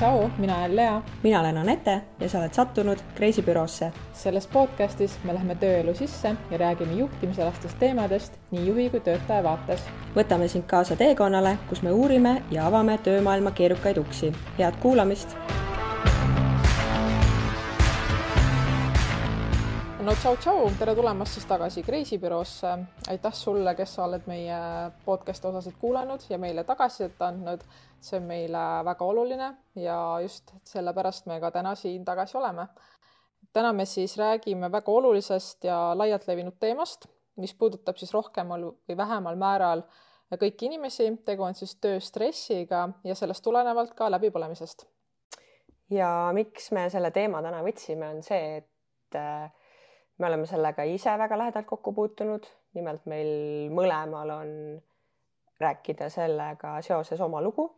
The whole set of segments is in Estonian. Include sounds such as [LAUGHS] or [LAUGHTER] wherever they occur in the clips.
tšau, mina olen Lea. mina olen Anette ja sa oled sattunud Kreisi büroosse. selles podcastis me läheme tööelu sisse ja räägime juhtimisalastest teemadest nii juhi kui töötaja vaates. võtame sind kaasa teekonnale, kus me uurime ja avame töömaailma keerukaid uksi. head kuulamist no tšau-tšau, tere tulemast siis tagasi Kreisi büroosse. aitäh sulle, kes sa oled meie podcast'i osasid kuulanud ja meile tagasisidet andnud. see on meile väga oluline ja just sellepärast me ka täna siin tagasi oleme. täna me siis räägime väga olulisest ja laialt levinud teemast, mis puudutab siis rohkemal või vähemal määral kõiki inimesi. tegu on siis tööstressiga ja sellest tulenevalt ka läbipõlemisest. ja miks me selle teema täna võtsime, on see, et me oleme sellega ise väga lähedalt kokku puutunud, nimelt meil mõlemal on rääkida sellega seoses oma lugu.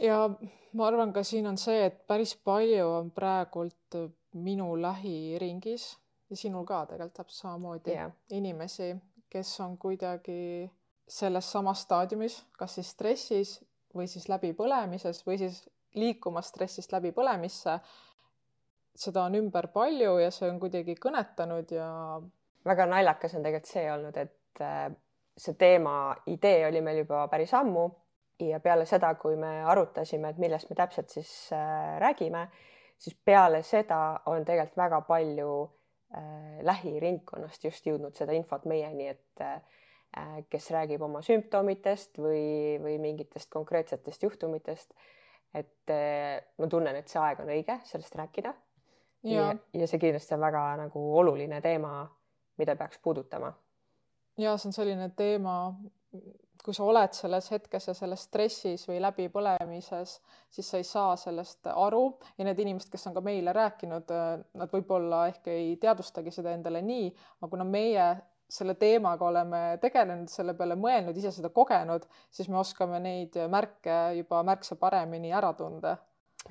ja ma arvan, ka siin on see, et päris palju on praegult minu lähiringis ja sinul ka tegelikult täpselt samamoodi yeah. inimesi, kes on kuidagi selles samas staadiumis, kas siis stressis või siis läbipõlemises või siis liikumas stressist läbipõlemisse seda on ümber palju ja see on kuidagi kõnetanud ja. väga naljakas on tegelikult see olnud, et äh, see teema, idee oli meil juba päris ammu ja peale seda, kui me arutasime, et millest me täpselt siis äh, räägime, siis peale seda on tegelikult väga palju äh, lähiringkonnast just jõudnud seda infot meieni, et äh, kes räägib oma sümptomitest või, või mingitest konkreetsetest juhtumitest. et äh, ma tunnen, et see aeg on õige sellest rääkida ja, ja, see kindlasti on väga nagu oluline teema, mida peaks puudutama. ja see on selline teema, kui sa oled selles hetkes ja selles stressis või läbipõlemises, siis sa ei saa sellest aru. Ja need inimesed, kes on ka meile rääkinud, nad võib-olla ehk ei teadvustagi seda endale nii, aga kuna meie selle teemaga oleme tegelenud, selle peale mõelnud, ise seda kogenud, siis me oskame neid märke juba märksa paremini ära tunda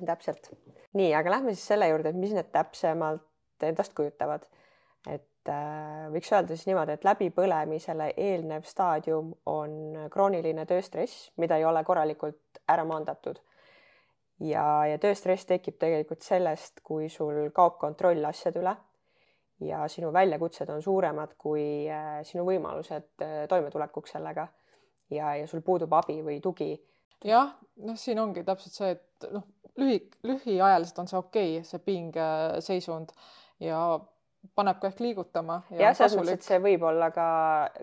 täpselt. nii, aga lähme siis selle juurde, et mis need täpsemalt endast kujutavad. et äh, võiks öelda siis niimoodi, et läbipõlemisele eelnev staadium on krooniline tööstress, mida ei ole korralikult ära maandatud. ja, ja tööstress tekib tegelikult sellest, kui sul kaob kontroll asjade üle ja sinu väljakutsed on suuremad kui äh, sinu võimalused äh, toimetulekuks sellega ja, ja sul puudub abi või tugi jah, noh, siin ongi täpselt see, et noh, lühi, lühiajaliselt on see okei okay,, see pingeseisund ja paneb ka ehk liigutama. jah, selles mõttes, et see võib olla ka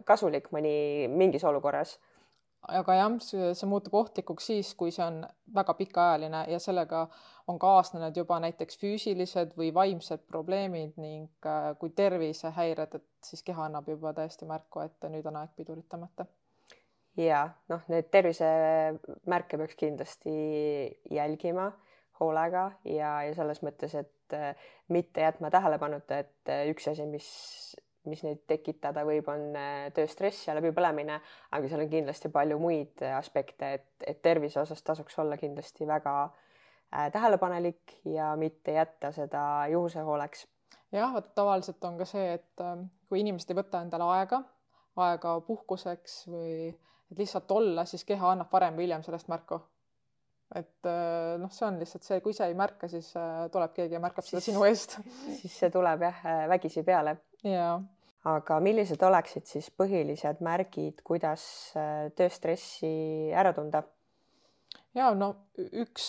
kasulik mõni mingis olukorras. aga jah, see muutub ohtlikuks siis, kui see on väga pikaajaline ja sellega on kaasnenud juba näiteks füüsilised või vaimsed probleemid ning äh, kui tervisehäired, et siis keha annab juba täiesti märku, et nüüd on aeg piduritamata ja noh, neid tervisemärke peaks kindlasti jälgima hoolega ja, ja selles mõttes, et äh, mitte jätma tähelepanuta, et äh, üks asi, mis, mis neid tekitada võib, on äh, tööstress ja läbipõlemine, aga seal on kindlasti palju muid aspekte, et, et tervise osas tasuks olla kindlasti väga äh, tähelepanelik ja mitte jätta seda juhuse hooleks. jah, vot tavaliselt on ka see, et kui inimesed ei võta endale aega, aega puhkuseks või et lihtsalt olla, siis keha annab varem või hiljem sellest märku. et äh, noh, see on lihtsalt see, kui ise ei märka, siis äh, tuleb keegi ja märkab siis, seda sinu eest [LAUGHS] siis see tuleb jah äh, vägisi peale. jaa aga millised oleksid siis põhilised märgid, kuidas tööstressi ära tunda? ja no üks,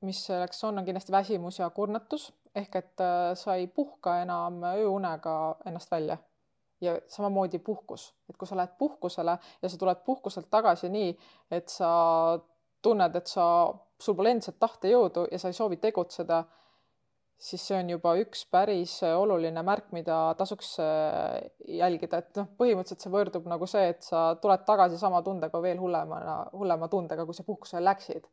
mis selleks on, on kindlasti väsimus ja kurnatus ehk et sa ei puhka enam ööunega ennast välja ja samamoodi puhkus, et kui sa lähed puhkusele ja sa tuled puhkuselt tagasi nii, et sa tunned, et sa, sul pole endiselt tahtejõudu ja sa ei soovi tegutseda, siis see on juba üks päris oluline märk, mida tasuks äh, jälgida, et noh, põhimõtteliselt see võrdub nagu see, et sa tuled tagasi sama tundega veel hullemana, hullema tundega, kui sa puhkusele läksid.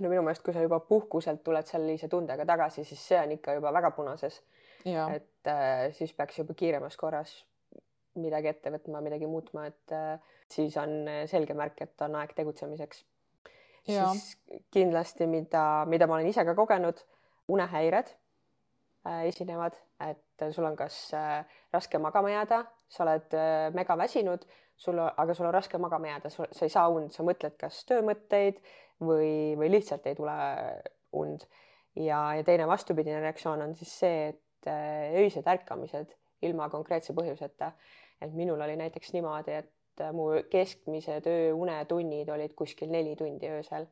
no minu meelest, kui sa juba puhkuselt tuled sellise tundega tagasi, siis see on ikka juba väga punases. et äh, siis peaks juba kiiremas korras midagi ette võtma, midagi muutma, et äh, siis on äh, selge märk, et on aeg tegutsemiseks. siis kindlasti, mida, mida ma olen ise ka kogenud, unehäired äh, esinevad, et sul on kas raske magama jääda, sa oled äh, mega väsinud, sul, aga sul on raske magama jääda, sa ei saa und, sa mõtled kas töömõtteid või, või lihtsalt ei tule und. ja, ja teine vastupidine reaktsioon on siis see, et öised ärkamised ilma konkreetse põhjuseta. Et minul oli näiteks niimoodi, et mu keskmised ööunetunnid olid kuskil neli tundi öösel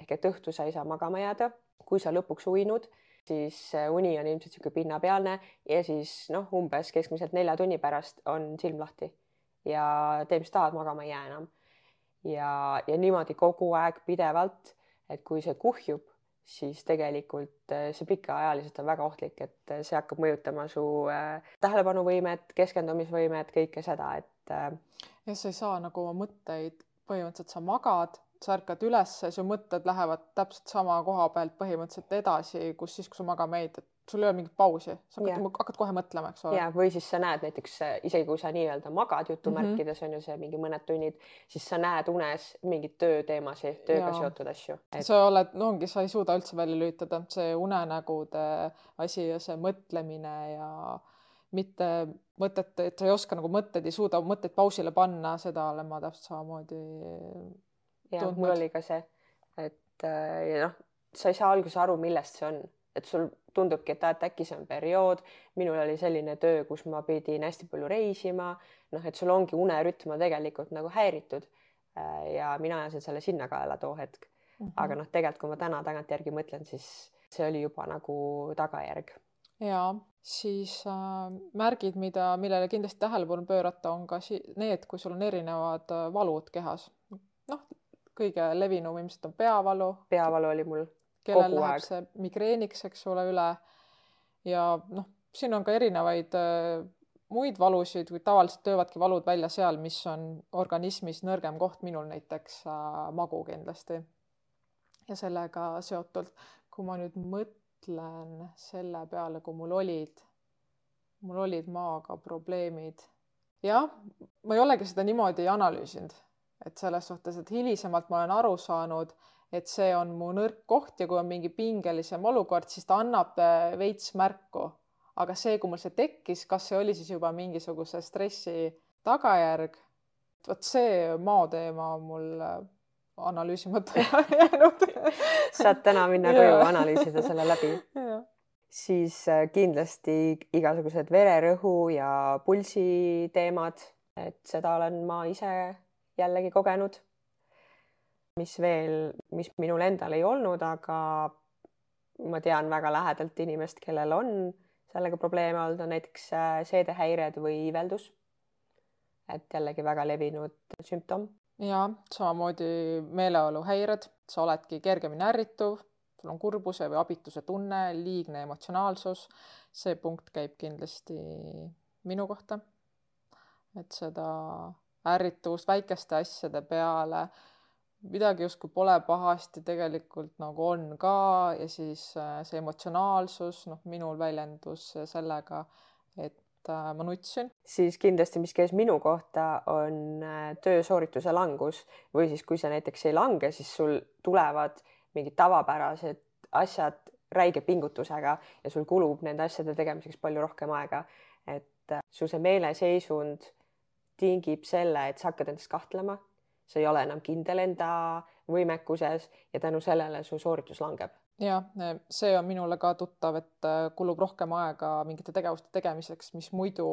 ehk et õhtu sa ei saa magama jääda, kui sa lõpuks uinud siis uni on ilmselt niisugune pinnapealne ja siis noh, umbes keskmiselt nelja tunni pärast on silm lahti ja tee, mis tahad, magama ei jää enam. ja, ja niimoodi kogu aeg pidevalt, et kui see kuhjub, siis tegelikult eh, see pikaajaliselt on väga ohtlik, et eh, see hakkab mõjutama su äh, tähelepanuvõimet, keskendumisvõimet, kõike seda, et äh,. ja sa ei saa nagu oma mõtteid, põhimõtteliselt sa magad sa ärkad üles, su mõtted lähevad täpselt sama koha pealt põhimõtteliselt edasi, kus siis, kui sa magama jäid, et sul ei ole mingit pausi, sa hakkad, yeah. hakkad kohe mõtlema, eks ole. ja, või siis sa näed näiteks isegi kui sa nii-öelda magad jutumärkides mm -hmm. on ju see mingi mõned tunnid, siis sa näed unes mingeid tööteemasid, tööga ja. seotud asju et.... sa oled, no ongi, sa ei suuda üldse välja lülitada, see unenägude asi ja see mõtlemine ja mitte mõtet, et sa ei oska nagu mõtteid, ei suuda mõtteid pausile panna, seda olen ma täpselt samamoodi ja mul oli ka see, et äh, noh, sa ei saa alguses aru, millest see on, et sul tundubki, et, et äkki see on periood. minul oli selline töö, kus ma pidin hästi palju reisima, noh, et sul ongi unerütm on tegelikult nagu häiritud. Äh, ja mina ajasin selle sinna kaela too hetk mm. -hmm. aga noh, tegelikult kui ma täna tagantjärgi mõtlen, siis see oli juba nagu tagajärg. ja siis äh, märgid, mida, millele kindlasti tähelepanu pöörata, on ka si need, kui sul on erinevad äh, valud kehas. noh, kõige levinum ilmselt on peavalu. peavalu oli mul kellel läheb aeg. see migreeniks, eks ole, üle. ja noh, siin on ka erinevaid äh, muid valusid, kuid tavaliselt töövadki valud välja seal, mis on organismis nõrgem koht, minul näiteks äh, magu kindlasti. ja sellega seotult, kui ma nüüd mõtlen selle peale, kui mul olid, mul olid maaga probleemid. jah, ma ei olegi seda niimoodi analüüsinud et selles suhtes, et hilisemalt ma olen aru saanud, et see on mu nõrk koht ja kui on mingi pingelisem olukord, siis ta annab äh, veits märku. aga see, kui mul see tekkis, kas see oli siis juba mingisuguse stressi tagajärg, vot see mao teema on mul äh, analüüsimata [LAUGHS] jäänud saad täna minna koju analüüsida selle läbi. siis äh, kindlasti igasugused vererõhu ja pulsi teemad, et seda olen ma ise jällegi kogenud. Mis veel, mis minul endal ei olnud, aga ma tean väga lähedalt inimest, kellel on sellega probleeme olnud, on näiteks äh, seedehäired või iiveldus. et jällegi väga levinud sümptom. ja samamoodi meeleoluhäired, sa oledki kergemini ärrituv, sul on kurbuse või abituse tunne, liigne emotsionaalsus. see punkt käib kindlasti minu kohta. et seda ärrituvust väikeste asjade peale, midagi justkui pole pahasti, tegelikult nagu on ka ja siis äh, see emotsionaalsus, noh, minul väljendus sellega, et äh, ma nutsin. siis kindlasti, mis käis minu kohta, on äh, töösoorituse langus või siis, kui sa näiteks ei lange, siis sul tulevad mingid tavapärased asjad räige pingutusega ja sul kulub nende asjade tegemiseks palju rohkem aega. et sul see meeleseisund tingib selle, et sa hakkad endast kahtlema, sa ei ole enam kindel enda võimekuses ja tänu sellele su sooritus langeb. jah, see on minule ka tuttav, et äh, kulub rohkem aega mingite tegevuste tegemiseks, mis muidu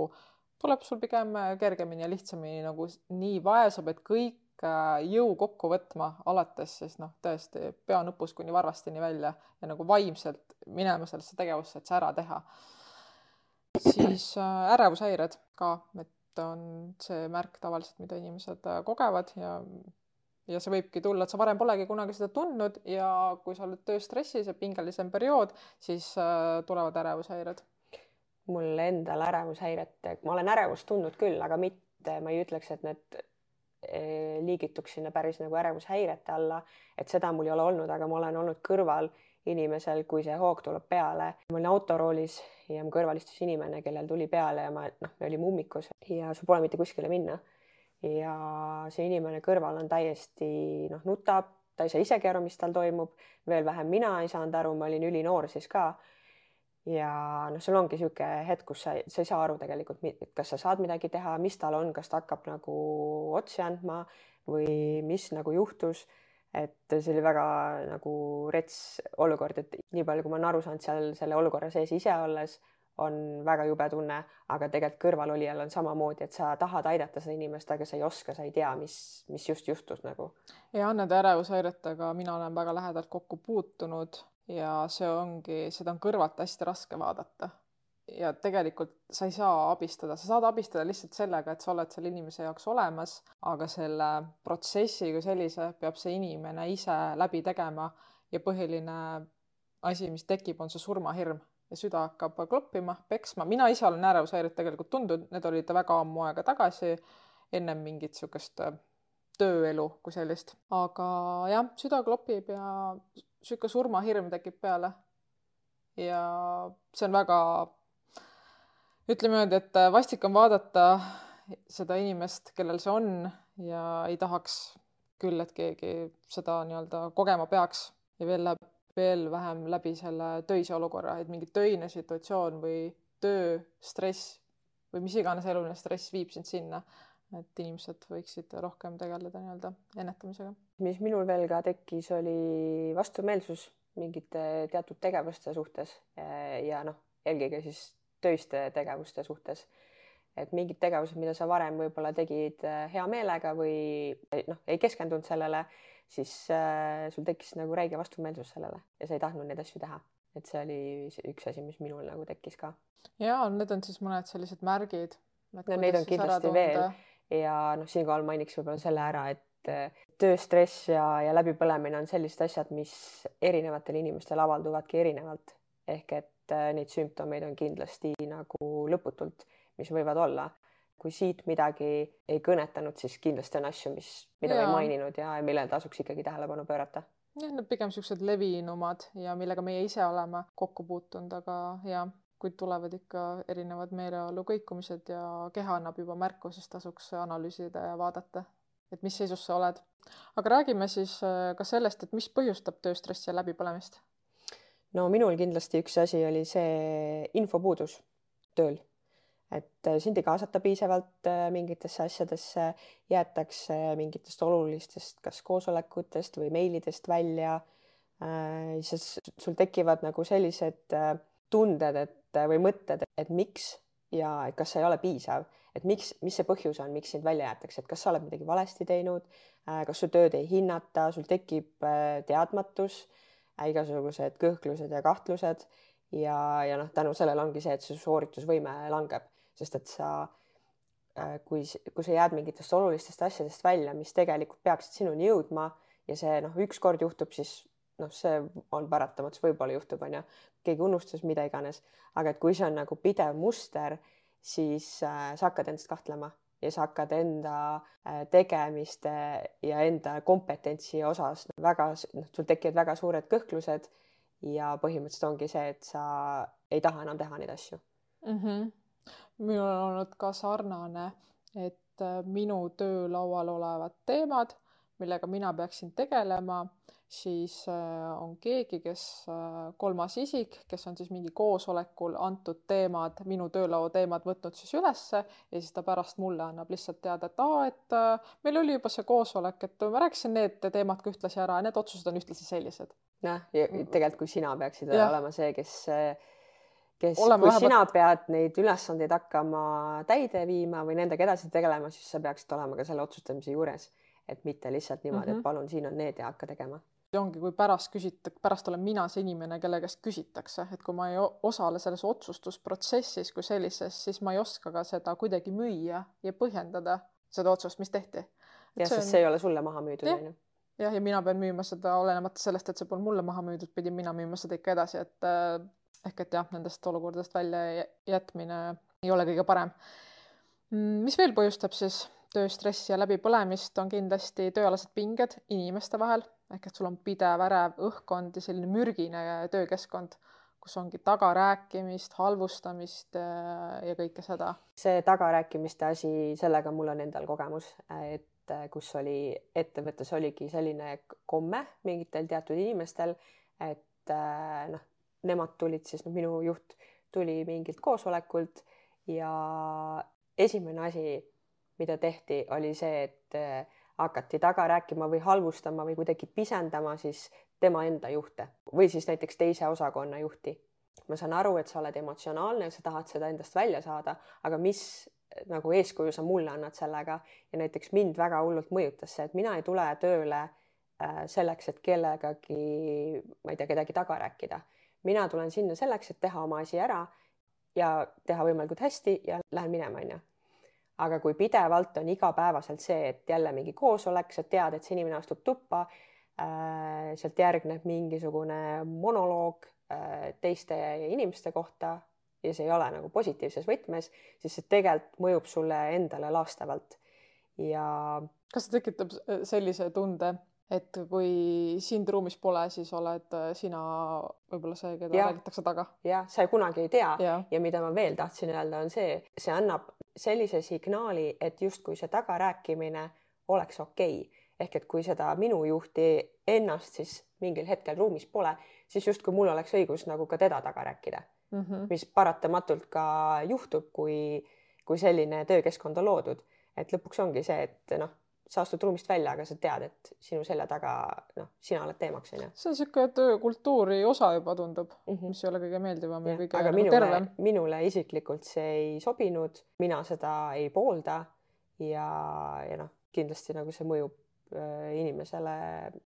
tuleb sul pigem äh, kergemini ja lihtsamini nagu nii vaesab, et kõik äh, jõu kokku võtma, alates siis noh, tõesti pea nõpus kuni varvasteni välja ja nagu vaimselt minema sellesse tegevusse, et see ära teha. siis ärevushäired ka, et on see märk tavaliselt, mida inimesed äh, kogevad ja ja see võibki tulla, et sa varem polegi kunagi seda tundnud ja kui sa oled tööstressis ja pingelisem periood, siis äh, tulevad ärevushäired. mul endal ärevushäiret, ma olen ärevust tundnud küll, aga mitte, ma ei ütleks, et need äh, liigituks sinna päris nagu ärevushäirete alla, et seda mul ei ole olnud, aga ma olen olnud kõrval inimesel, kui see hoog tuleb peale. ma olin autoroolis ja mu kõrval istus inimene, kellel tuli peale ja ma, noh, me olime ummikus ja sul pole mitte kuskile minna. ja see inimene kõrval on täiesti noh, nutab, ta ei saa isegi aru, mis tal toimub, veel vähem mina ei saanud aru, ma olin ülinoor siis ka. ja noh, sul ongi niisugune hetk, kus sa, sa ei saa aru tegelikult, kas sa saad midagi teha, mis tal on, kas ta hakkab nagu otsi andma või mis nagu juhtus. Et see oli väga nagu rets olukord, et nii palju, kui ma olen aru saanud seal selle olukorra sees ise olles, on väga jube tunne, aga tegelikult kõrvalolijal on samamoodi, et sa tahad aidata seda inimest, aga sa ei oska, sa ei tea, mis, mis just juhtus nagu. ja nende ärevushäiretega mina olen väga lähedalt kokku puutunud ja see ongi, seda on kõrvalt hästi raske vaadata. Ja tegelikult sa ei saa abistada, sa saad abistada lihtsalt sellega, et sa oled selle inimese jaoks olemas, aga selle protsessi kui sellise peab see inimene ise läbi tegema ja põhiline asi, mis tekib, on see surmahirm ja süda hakkab kloppima, peksma. mina ise olen ärevushäiret tegelikult tundnud, need olid väga ammu aega tagasi, ennem mingit niisugust äh, tööelu kui sellist, aga jah, süda klopib ja niisugune surmahirm tekib peale. ja see on väga, ütleme niimoodi, et äh, vastik on vaadata seda inimest, kellel see on ja ei tahaks küll, et keegi seda nii-öelda kogema peaks ja veel läheb veel vähem läbi selle töise olukorra, et mingi töine situatsioon või töö, stress või mis iganes eluline stress viib sind sinna, et inimesed võiksid rohkem tegeleda nii-öelda ennetamisega. mis minul veel ka tekkis, oli vastumeelsus mingite teatud tegevuste suhtes ja noh, eelkõige siis töiste tegevuste suhtes. et mingid tegevused, mida sa varem võib-olla tegid hea meelega või noh, ei keskendunud sellele siis äh, sul tekkis nagu räige vastumeelsus sellele ja sa ei tahtnud neid asju teha. et see oli üks asi, mis minul nagu tekkis ka. ja need on siis mõned sellised märgid. no neid on kindlasti veel ja noh, siinkohal mainiks võib-olla selle ära, et äh, tööstress ja, ja läbipõlemine on sellised asjad, mis erinevatel inimestel avalduvadki erinevalt ehk et äh, neid sümptomeid on kindlasti nagu lõputult, mis võivad olla kui siit midagi ei kõnetanud, siis kindlasti on asju, mis, mida ma ei maininud ja millele tasuks ikkagi tähelepanu pöörata. jah, need pigem niisugused levinumad ja millega meie ise oleme kokku puutunud, aga ja kui tulevad ikka erinevad meeleolu kõikumised ja keha annab juba märku, siis tasuks analüüsida ja vaadata, et mis seisus sa oled. aga räägime siis äh, ka sellest, et mis põhjustab tööstressi ja läbipõlemist. No minul kindlasti üks asi oli see infopuudus tööl et äh, sind ei kaasata piisavalt äh, mingitesse asjadesse, jäetakse mingitest olulistest, kas koosolekutest või meilidest välja. Äh, siis sul tekivad nagu sellised tunded, et või mõtted, et miks ja et kas sa ei ole piisav, et miks, mis see põhjus on, miks sind välja jäetakse, et kas sa oled midagi valesti teinud, kas su tööd ei hinnata, sul tekib teadmatus, igasugused kõhklused ja kahtlused. Ja, ja noh, tänu sellele ongi see, et su sooritusvõime langeb sest et sa, äh, kui, kui sa jääd mingitest olulistest asjadest välja, mis tegelikult peaksid sinuni jõudma ja see noh, ükskord juhtub, siis noh, see on paratamatus, võib-olla juhtub, onju, keegi unustas mida iganes, aga et kui see on nagu pidev muster, siis äh, sa hakkad endast kahtlema ja sa hakkad enda äh, tegemiste ja enda kompetentsi osas väga, noh, sul tekivad väga suured kõhklused ja põhimõtteliselt ongi see, et sa ei taha enam teha neid asju mm. -hmm minul on olnud ka sarnane, et äh, minu töölaual olevad teemad, millega mina peaksin tegelema, siis äh, on keegi, kes, äh, kolmas isik, kes on siis mingi koosolekul antud teemad, minu töölaua teemad võtnud siis ülesse ja siis ta pärast mulle annab lihtsalt teada, et aa, et meil oli juba see koosolek, et ma rääkisin need teemad ka ühtlasi ära ja need otsused on ühtlasi sellised. jah, ja tegelikult kui sina peaksid ja. olema see, kes kes, kui vähemalt... sina pead neid ülesandeid hakkama täide viima või nendega edasi tegelema, siis sa peaksid olema ka selle otsustamise juures, et mitte lihtsalt niimoodi mm, -hmm. et mhm. palun, siin on need ja hakka tegema. See ongi, kui pärast küsita-, pärast olen mina see inimene, kelle käest küsitakse, et kui ma ei osale selles otsustusprotsessis kui sellises, siis ma ei oska ka seda kuidagi müüa ja põhjendada, seda otsust, mis tehti. jah, sest on... see ei ole sulle maha müüdud, onju jah, ja mina pean müüma seda olenemata sellest, et see polnud mulle maha müüdud, pidin mina müüma seda ikka edasi, et äh, ehk et jah, nendest olukordadest välja jätmine ei ole kõige parem. Mm, mis veel põhjustab siis tööstressi ja läbipõlemist, on kindlasti tööalased pinged inimeste vahel ehk et sul on pidev ärev õhkkond ja selline mürgine töökeskkond, kus ongi tagarääkimist, halvustamist äh, ja kõike seda. see tagarääkimiste asi, sellega mul on endal kogemus, et äh, kus oli ettevõttes oligi selline komme mingitel teatud inimestel, et äh, noh, nemad tulid siis, noh, minu juht tuli mingilt koosolekult ja esimene asi, mida tehti, oli see, et hakati taga rääkima või halvustama või kuidagi pisendama siis tema enda juhte või siis näiteks teise osakonna juhti. ma saan aru, et sa oled emotsionaalne, sa tahad seda endast välja saada, aga mis nagu eeskuju sa mulle annad sellega ja näiteks mind väga hullult mõjutas see, et mina ei tule tööle äh, selleks, et kellegagi, ma ei tea, kedagi taga rääkida. mina tulen sinna selleks, et teha oma asi ära ja teha võimalikult hästi ja lähen minema, onju aga kui pidevalt on igapäevaselt see, et jälle mingi koosolek, sa tead, et see inimene astub tuppa äh,, sealt järgneb mingisugune monoloog äh, teiste inimeste kohta ja see ei ole nagu positiivses võtmes, siis see tegelikult mõjub sulle endale laastavalt. ja. kas see tekitab sellise tunde, et kui sind ruumis pole, siis oled äh, sina võib-olla see, keda ja. räägitakse taga? jah, sa kunagi ei tea ja. ja mida ma veel tahtsin öelda, on see, see annab sellise signaali, et justkui see tagarääkimine oleks okei okay. ehk et kui seda minu juhti ennast siis mingil hetkel ruumis pole, siis justkui mul oleks õigus nagu ka teda taga rääkida mm, -hmm. mis paratamatult ka juhtub, kui, kui selline töökeskkond on loodud, et lõpuks ongi see, et noh sa astud ruumist välja, aga sa tead, et sinu selja taga, noh, sina oled teemaks, onju. see on niisugune töökultuuri osa juba ja mm, -hmm. mis ei ole kõige meeldivam ja, ja kõige aga nagu minule, tervem. minule isiklikult see ei sobinud, mina seda ei poolda ja, ja noh, kindlasti nagu see mõjub äh, inimesele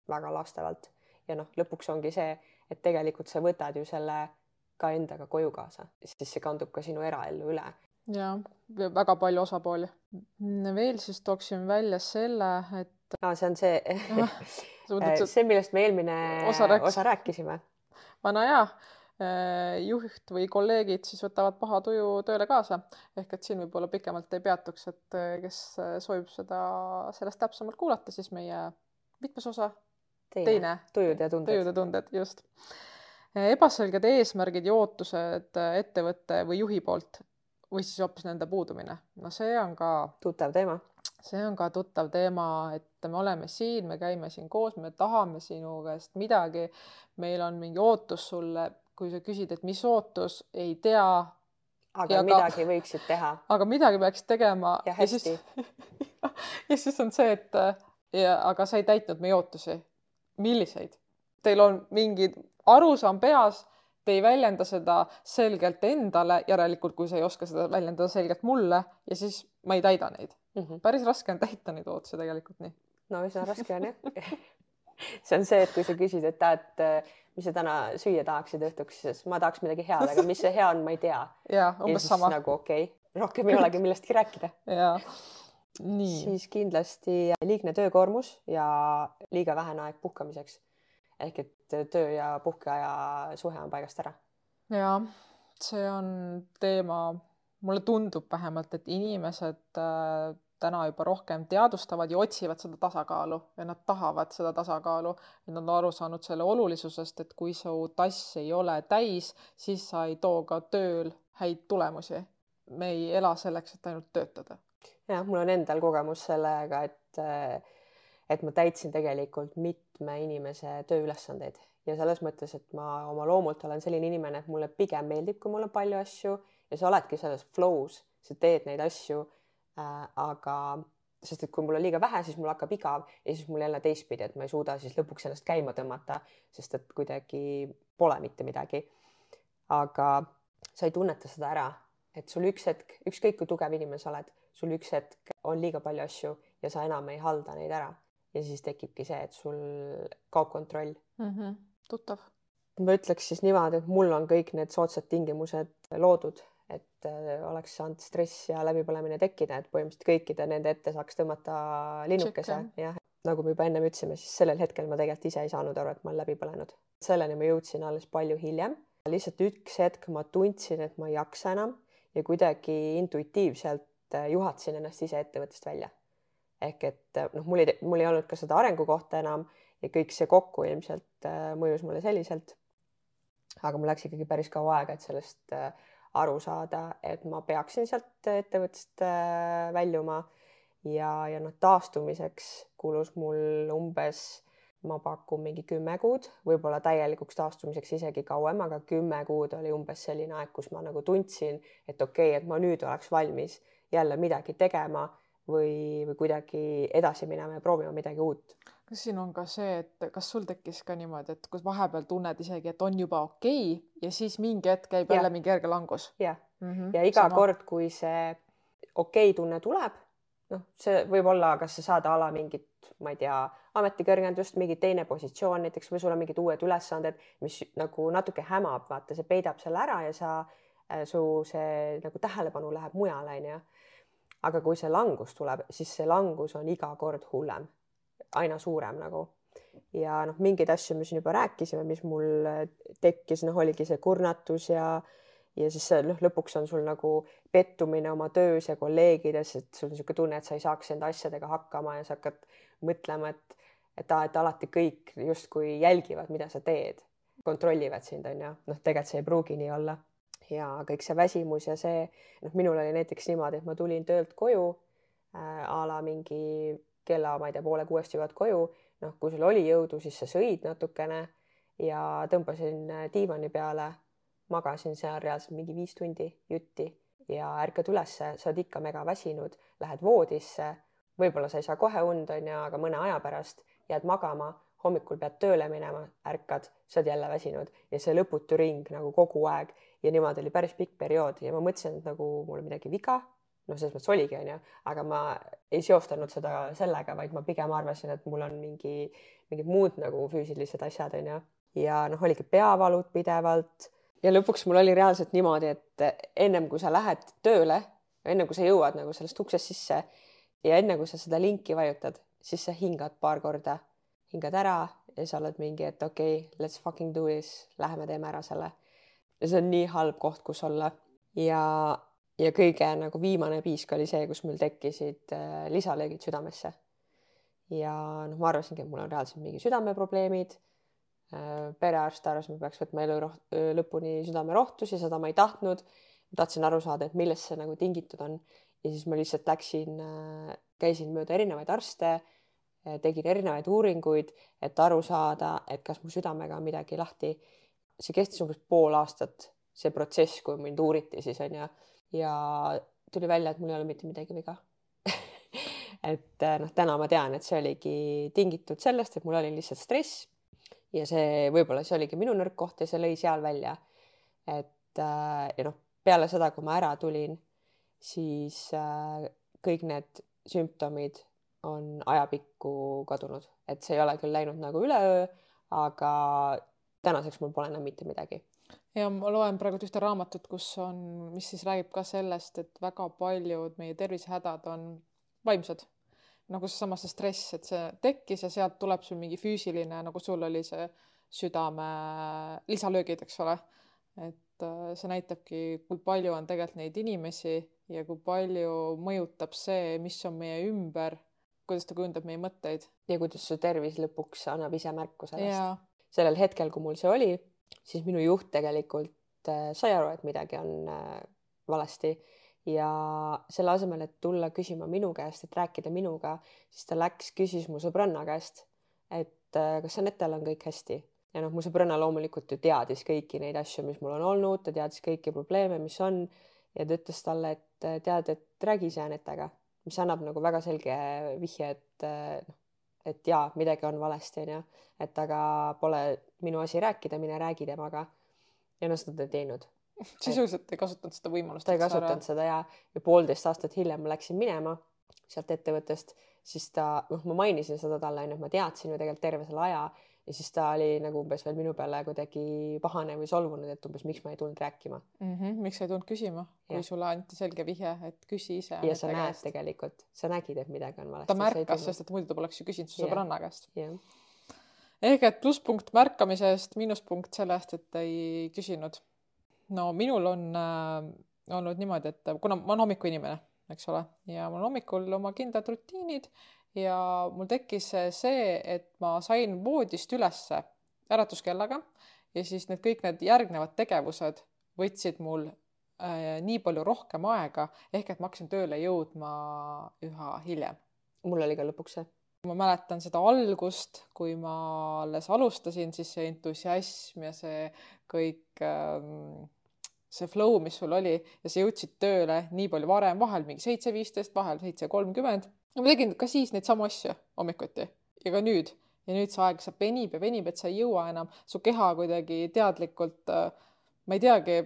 väga laastavalt ja noh, lõpuks ongi see, et tegelikult sa võtad ju selle ka endaga koju kaasa, siis see kandub ka sinu eraellu üle ja väga palju osapooli. veel siis tooksin välja selle, et. aa, see on [LAUGHS] [LAUGHS] see see, millest me eelmine osa, rääkis. osa rääkisime. vana hea eh, juht või kolleegid siis võtavad paha tuju tööle kaasa ehk et siin võib-olla pikemalt ei peatuks, et eh, kes soovib seda, sellest täpsemalt kuulata, siis meie mitmes osa? teine, teine., tujud ja tunded. tujud ja tunded, just. ebaselged eesmärgid ja ootused ettevõtte või juhi poolt või siis hoopis nende puudumine. no see on ka tuttav teema. see on ka tuttav teema, et me oleme siin, me käime siin koos, me tahame sinu käest midagi. meil on mingi ootus sulle, kui sa küsid, et mis ootus, ei tea. aga midagi ka, võiksid teha. aga midagi peaks tegema. ja hästi. [LAUGHS] ja siis on see, et ja aga sa ei täitnud meie ootusi. milliseid? Teil on mingid arusaam peas ei väljenda seda selgelt endale, järelikult kui sa ei oska seda väljendada selgelt mulle ja siis ma ei täida neid mm. -hmm. päris raske on täita neid ootusi tegelikult nii. no üsna raske on jah [LAUGHS] see on see, et kui sa küsid, et tead, mis sa täna süüa tahaksid õhtuks, siis ma tahaks midagi head, aga mis see hea on, ma ei tea. ja umbes sama. nagu okei okay., rohkem ei olegi millestki rääkida. ja siis kindlasti liigne töökoormus ja liiga vähene aeg puhkamiseks ehk et töö ja puhkeaja suhe on paigast ära. ja see on teema, mulle tundub vähemalt, et inimesed äh, täna juba rohkem teadvustavad ja otsivad seda tasakaalu ja nad tahavad seda tasakaalu. Nad on aru saanud selle olulisusest, et kui su tass ei ole täis, siis sa ei too ka tööl häid tulemusi. me ei ela selleks, et ainult töötada. jah, mul on endal kogemus sellega, et äh, et ma täitsin tegelikult mitme inimese tööülesandeid ja selles mõttes, et ma oma loomult olen selline inimene, et mulle pigem meeldib, kui mul on palju asju ja sa oledki selles flow's, sa teed neid asju äh,. aga sest et kui mul on liiga vähe, siis mul hakkab igav ja siis mul jälle teistpidi, et ma ei suuda siis lõpuks ennast käima tõmmata, sest et kuidagi pole mitte midagi. aga sa ei tunneta seda ära, et sul üks hetk, ükskõik kui tugev inimene sa oled, sul üks hetk on liiga palju asju ja sa enam ei halda neid ära ja siis tekibki see, et sul kaob kontroll mm. -hmm. tuttav. ma ütleks siis niimoodi, et mul on kõik need soodsad tingimused loodud, et äh, oleks saanud stress ja läbipõlemine tekkida, et põhimõtteliselt kõikide nende ette saaks tõmmata linnukese, jah. nagu me juba ennem ütlesime, siis sellel hetkel ma tegelikult ise ei saanud aru, et ma olen läbi põlenud. selleni ma jõudsin alles palju hiljem. lihtsalt üks hetk ma tundsin, et ma ei jaksa enam ja kuidagi intuitiivselt äh, juhatasin ennast ise ettevõttest välja ehk et noh, mul ei, mul ei olnud ka seda arengukohta enam ja kõik see kokku ilmselt äh, mõjus mulle selliselt. aga mul läks ikkagi päris kaua aega, et sellest äh, aru saada, et ma peaksin sealt ettevõttest äh, väljuma ja, ja noh, taastumiseks kulus mul umbes ma pakun mingi kümme kuud, võib-olla täielikuks taastumiseks isegi kauem, aga kümme kuud oli umbes selline aeg, kus ma nagu tundsin, et okei okay,, et ma nüüd oleks valmis jälle midagi tegema või, või kuidagi edasi minema ja proovima midagi uut. kas siin on ka see, et kas sul tekkis ka niimoodi, et kus vahepeal tunned isegi, et on juba okei okay, ja siis mingi hetk käib ja. jälle mingi kerge langus? jah mm -hmm., ja iga sama. kord, kui see okei okay tunne tuleb, noh, see võib olla, kas sa saad a la mingit, ma ei tea, ametikõrgendust, mingi teine positsioon näiteks või sul on mingid uued ülesanded, mis nagu natuke hämab, vaata, see peidab selle ära ja sa, äh, su see nagu tähelepanu läheb mujale, onju aga kui see langus tuleb, siis see langus on iga kord hullem, aina suurem nagu. ja noh, mingeid asju me siin juba rääkisime, mis mul tekkis, noh, oligi see kurnatus ja ja siis noh, lõpuks on sul nagu pettumine oma töös ja kolleegides, et sul on niisugune tunne, et sa ei saaks enda asjadega hakkama ja sa hakkad mõtlema, et et, et alati kõik justkui jälgivad, mida sa teed, kontrollivad sind, on ju, noh, tegelikult see ei pruugi nii olla ja kõik see väsimus ja see, noh, minul oli näiteks niimoodi, et ma tulin töölt koju äh, a la mingi kella, ma ei tea, poole kuuest jõuad koju, noh, kui sul oli jõudu, siis sa sõid natukene ja tõmbasin äh, diivani peale, magasin seal reaalselt mingi viis tundi jutti ja ärkad ülesse, sa oled ikka mega väsinud, lähed voodisse, võib-olla sa ei saa kohe und, on ju, aga mõne aja pärast jääd magama hommikul pead tööle minema, ärkad, sa oled jälle väsinud. Ja see lõputu ring nagu kogu aeg. Ja niimoodi oli päris pikk periood. Ja ma mõtlesin, et nagu mul midagi viga. noh, selles mõttes oligi, onju, aga ma ei seostanud seda sellega, vaid ma pigem arvasin, et mul on mingi, mingid muud nagu füüsilised asjad, onju. ja noh, oligi peavalud pidevalt. Ja lõpuks mul oli reaalselt niimoodi, et ennem kui sa lähed tööle, enne kui sa jõuad nagu sellest uksest sisse ja enne kui sa seda linki vajutad, siis sa hingad paar korda, hingad ära ja sa oled mingi, et okei okay,, let's fucking do this, läheme teeme ära selle ja see on nii halb koht, kus olla ja, ja kõige nagu viimane piisk oli see, kus mul tekkisid äh, lisalöögid südamesse. ja noh, ma arvasingi, et mul on reaalselt mingi südameprobleemid äh,. perearst arvas, ma peaks võtma elu lõpuni südamerohtusi, seda ma ei tahtnud. ma tahtsin aru saada, et millest see nagu tingitud on ja siis ma lihtsalt läksin äh,, käisin mööda erinevaid arste tegin erinevaid uuringuid, et aru saada, et kas mu südamega on midagi lahti. See kestis umbes pool aastat, see protsess, kui mind uuriti siis onju ja tuli välja, et mul ei ole mitte midagi viga. [LAUGHS] Et äh, noh, täna ma tean, et see oligi tingitud sellest, et mul oli lihtsalt stress. Ja see võib-olla see oligi minu nõrk koht ja see lõi seal välja. et äh, ja noh, peale seda, kui ma ära tulin, siis äh, kõik need sümptomid on ajapikku kadunud, et see ei ole küll läinud nagu üleöö, aga tänaseks mul pole enam mitte midagi. ja ma loen praegu ühte raamatut, kus on, mis siis räägib ka sellest, et väga paljud meie tervisehädad on vaimsed. nagu seesama see stress, et see tekkis ja sealt tuleb sul mingi füüsiline, nagu sul oli see südame lisalöögid, eks ole. et äh, see näitabki, kui palju on tegelikult neid inimesi ja kui palju mõjutab see, mis on meie ümber, kuidas ta kujundab meie mõtteid. ja kuidas su tervis lõpuks annab ise märku sellest. Sellel hetkel, kui mul see oli, siis minu juht tegelikult äh, sai aru, et midagi on äh, valesti. Ja selle asemel, et tulla küsima minu käest, et rääkida minuga, siis ta läks, küsis mu sõbranna käest, et äh, kas Anettal on kõik hästi? Ja noh, mu sõbranna loomulikult ju teadis kõiki neid asju, mis mul on olnud, ta teadis kõiki probleeme, mis on. Ja ta ütles talle, et tead, et räägi ise Anetaga, mis annab nagu väga selge vihje, et noh, et jaa, midagi on valesti, onju, et aga pole minu asi rääkida, mine räägi temaga. ja noh, seda ta ei teinud. sisuliselt ei kasutanud seda võimalust. ta ei kasutanud seda ja, ja poolteist aastat hiljem ma läksin minema sealt ettevõttest, siis ta, noh, ma mainisin seda talle, onju, et ma teadsin ju tegelikult terve selle aja ja siis ta oli nagu umbes veel minu peale kuidagi pahane või solvunud, et umbes miks ma ei tulnud rääkima mm. -hmm, miks sa ei tulnud küsima, kui sulle anti selge vihje, et küsi ise. ja sa näed käest. tegelikult, sa nägid, et midagi on valesti. ta märkas, sest et muidu ta poleks ju küsinud su sõbranna käest. ehk et plusspunkt märkamise eest, miinuspunkt selle eest, et ei küsinud. no minul on äh, olnud niimoodi, et kuna ma olen hommikuinimene, eks ole, ja mul on hommikul oma kindlad rutiinid ja mul tekkis see, et ma sain voodist ülesse äratuskellaga ja siis need kõik need järgnevad tegevused võtsid mul äh, nii palju rohkem aega, ehk et ma hakkasin tööle jõudma üha hiljem. mul oli ka lõpuks see. ma mäletan seda algust, kui ma alles alustasin, siis see entusiasm ja see kõik ähm, see flow, mis sul oli ja sa jõudsid tööle nii palju varem, vahel mingi seitse viisteist, vahel seitse kolmkümmend. Ma tegin ka siis neid samu asju hommikuti ja ka nüüd ja nüüd see aeg, see venib ja venib, et sa ei jõua enam, su keha kuidagi teadlikult, äh, ma ei teagi,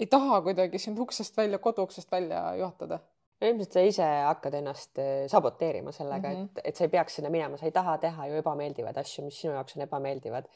ei taha kuidagi sind uksest välja, koduuksest välja juhatada ilmselt sa ise hakkad ennast äh, saboteerima sellega mm, -hmm. et, et sa ei peaks sinna minema, sa ei taha teha ju ebameeldivaid asju, mis sinu jaoks on ebameeldivad.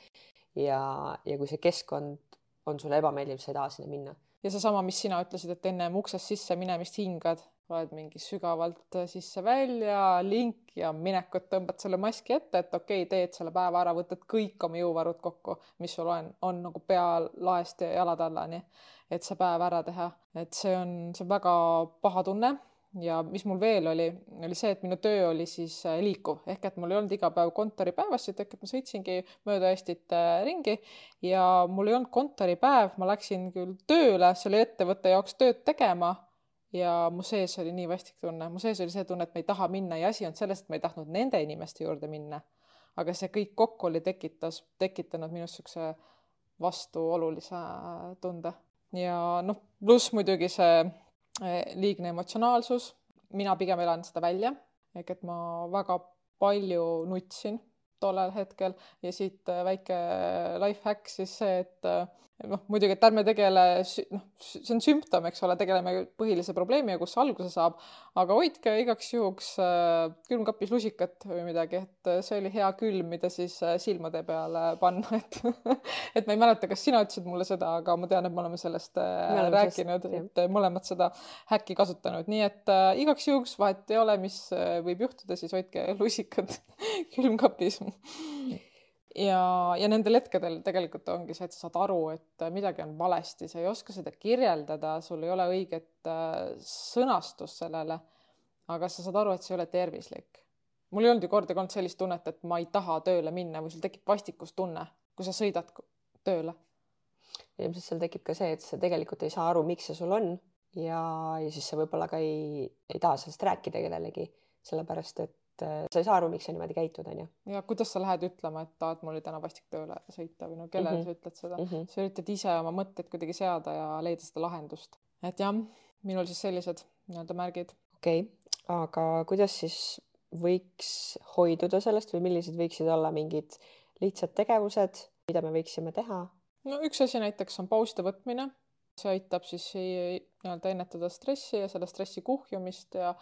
ja, ja kui see keskkond on sulle ebameeldiv, sa ei taha sinna minna. ja seesama, mis sina ütlesid, et ennem uksest sisse minemist hingad, oled mingi sügavalt sisse-välja, link ja minekut tõmbad selle maski ette, et okei okay,, teed selle päeva ära, võtad kõik oma jõuvarud kokku, mis sul on, on nagu pea laest ja jalad allani, et see päev ära teha, et see on, see on väga paha tunne. Ja mis mul veel oli, oli see, et minu töö oli siis äh, liikuv. Ehk et mul ei olnud iga päev kontoripäevasid ehk et ma sõitsingi mööda Eestit äh, ringi. Ja mul ei olnud kontoripäev, ma läksin küll tööle selle ettevõtte jaoks tööd tegema ja mu sees oli nii vastik tunne, mu sees oli see tunne, et ma ei taha minna ja asi on selles, et ma ei tahtnud nende inimeste juurde minna. aga see kõik kokku oli tekitas, tekitanud minus niisuguse vastuolulise tunde. Ja noh, pluss muidugi see Eh, liigne emotsionaalsus, mina pigem elan seda välja, ehk et ma väga palju nutsin tollel hetkel. Ja siit äh, väike life hack siis see, et äh, noh, muidugi, et ärme tegele, noh, see on sümptom, eks ole, tegeleme põhilise probleemiga, kus alguse saab, aga hoidke igaks juhuks äh, külmkapis lusikat või midagi, et äh, see oli hea külm, mida siis äh, silmade peale panna, [LAUGHS] et et ma ei mäleta, kas sina ütlesid mulle seda, aga ma tean, et me oleme sellest äh, rääkinud, et mõlemad seda häkki kasutanud, nii et äh, igaks juhuks vahet ei ole, mis äh, võib juhtuda, siis hoidke lusikad [LAUGHS] külmkapis [LAUGHS] ja, ja nendel hetkedel tegelikult ongi see, et sa saad aru, et midagi on valesti, sa ei oska seda kirjeldada, sul ei ole õiget äh, sõnastust sellele. aga sa saad aru, et see ei ole tervislik. mul ei olnud ju kordagi olnud sellist tunnet, et ma ei taha tööle minna või sul tekib vastikustunne, kui sa sõidad tööle. ilmselt seal tekib ka see, et sa tegelikult ei saa aru, miks see sul on ja, ja siis sa võib-olla ka ei, ei taha sellest rääkida kellelegi, sellepärast et sa ei saa aru, miks sa niimoodi käitud, onju. ja kuidas sa lähed ütlema, et et mul täna vastik tööle sõita või no kellele mm -hmm. sa ütled seda mm, -hmm. sa üritad ise oma mõtteid kuidagi seada ja leida seda lahendust. et jah, minul siis sellised nii-öelda märgid. okei okay., aga kuidas siis võiks hoiduda sellest või millised võiksid olla mingid lihtsad tegevused, mida me võiksime teha? no üks asi näiteks on pauside võtmine, see aitab siis nii-öelda ennetada stressi ja selle stressi kuhjumist ja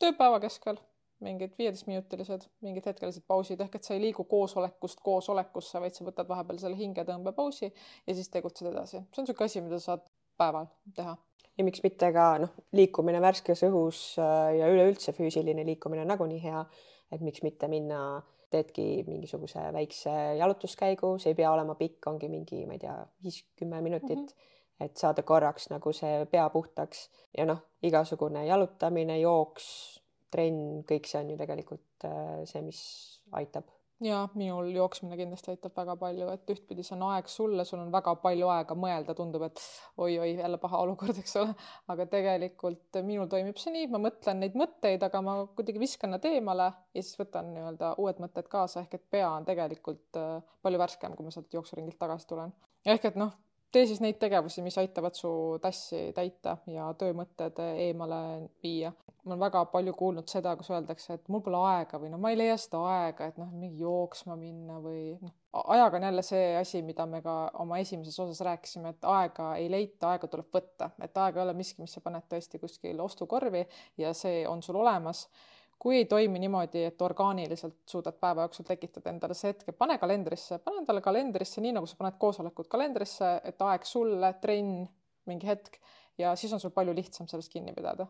tööpäeva keskel mingid viieteistminutilised, mingid hetkelised pausid ehk et sa ei liigu koosolekust koosolekusse, vaid sa võtad vahepeal selle hingetõmbepausi ja siis tegutsed edasi. see on niisugune asi, mida sa saad päeval teha. ja miks mitte ka noh, liikumine värskes õhus äh, ja üleüldse füüsiline liikumine on nagunii hea, et miks mitte minna, teedki mingisuguse väikse jalutuskäigu, see ei pea olema pikk, ongi mingi, ma ei tea, viis-kümme minutit mm. -hmm et saada korraks nagu see pea puhtaks ja noh, igasugune jalutamine, jooks, trenn, kõik see on ju tegelikult äh, see, mis aitab. ja minul jooksmine kindlasti aitab väga palju, et ühtpidi see on aeg sulle, sul on väga palju aega mõelda, tundub, et oi-oi, jälle paha olukord, eks ole, aga tegelikult minul toimib see nii, ma mõtlen neid mõtteid, aga ma kuidagi viskan nad eemale ja siis võtan nii-öelda uued mõtted kaasa, ehk et pea on tegelikult äh, palju värskem, kui ma sealt jooksuringilt tagasi tulen. ehk et noh, tee siis neid tegevusi, mis aitavad su tassi täita ja töömõtted eemale viia. ma olen väga palju kuulnud seda, kus öeldakse, et mul pole aega või noh, ma ei leia seda aega, et noh, mingi jooksma minna või noh, ajaga on jälle see asi, mida me ka oma esimeses osas rääkisime, et aega ei leita, aega tuleb võtta, et aeg ei ole miski, mis sa paned tõesti kuskil ostukorvi ja see on sul olemas kui ei toimi niimoodi, et orgaaniliselt suudad päeva jooksul tekitada endale see hetke, pane kalendrisse, pane endale kalendrisse, nii nagu sa paned koosolekud kalendrisse, et aeg sulle, trenn, mingi hetk ja siis on sul palju lihtsam sellest kinni pidada.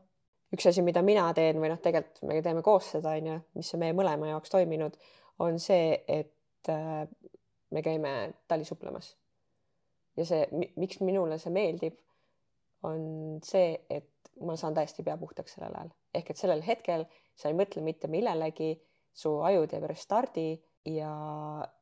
üks asi, mida mina teen või noh, tegelikult me teeme koos seda, on ju, mis on meie mõlema jaoks toiminud, on see, et äh, me käime talisuplamas. ja see, miks minule see meeldib, on see, et ma saan täiesti pea puhtaks sellel ajal ehk et sellel hetkel sa ei mõtle mitte millelegi, su aju teeb restardi ja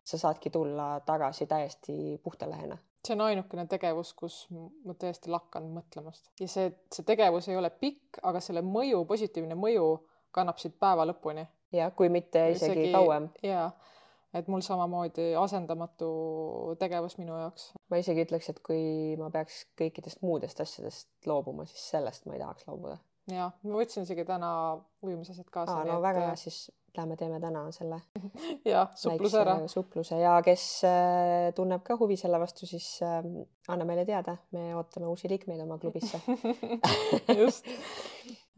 sa saadki tulla tagasi täiesti puhta lehena. see on ainukene tegevus, kus ma tõesti lakkan mõtlemast ja see, see tegevus ei ole pikk, aga selle mõju, positiivne mõju kannab siit päeva lõpuni jah, kui mitte isegi, isegi kauem. jaa, et mul samamoodi asendamatu tegevus minu jaoks. ma isegi ütleks, et kui ma peaks kõikidest muudest asjadest loobuma, siis sellest ma ei tahaks loobuda. Jah, ma võtsin isegi täna ujumisasjad kaasa. no et... väga hea, siis lähme teeme täna selle [LAUGHS] ja supluse ära. supluse ja kes äh, tunneb ka huvi selle vastu, siis äh, anna meile teada, me ootame uusi liikmeid oma klubisse [LAUGHS] just.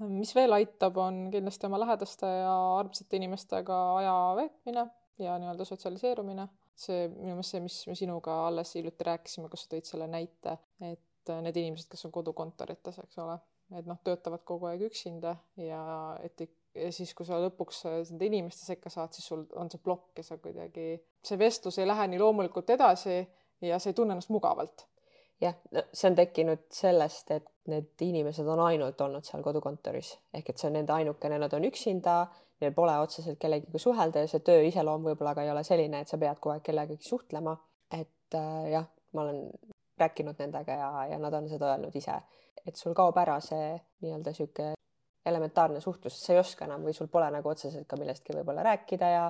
mis veel aitab, on kindlasti oma lähedaste ja armsate inimestega aja veetmine ja nii-öelda sotsialiseerumine. see minu meelest see, mis me sinuga alles hiljuti rääkisime, kus sa tõid selle näite, et need inimesed, kes on kodukontorites, eks ole, et noh, töötavad kogu aeg üksinda ja et ja siis, kui sa lõpuks nende inimeste sekka saad, siis sul on see plokk ja sa kuidagi, see vestlus ei lähe nii loomulikult edasi ja sa ei tunne ennast mugavalt. jah, see on tekkinud sellest, et need inimesed on ainult olnud seal kodukontoris ehk et see on nende ainukene, nad on üksinda, neil pole otseselt kellegiga suhelda ja see töö iseloom võib-olla ka ei ole selline, et sa pead kogu aeg kellegagi suhtlema. et äh, jah, ma olen rääkinud nendega ja, ja nad on seda öelnud ise, et sul kaob ära see nii-öelda sihuke elementaarne suhtlus, sa ei oska enam või sul pole nagu otseselt ka millestki võib-olla rääkida ja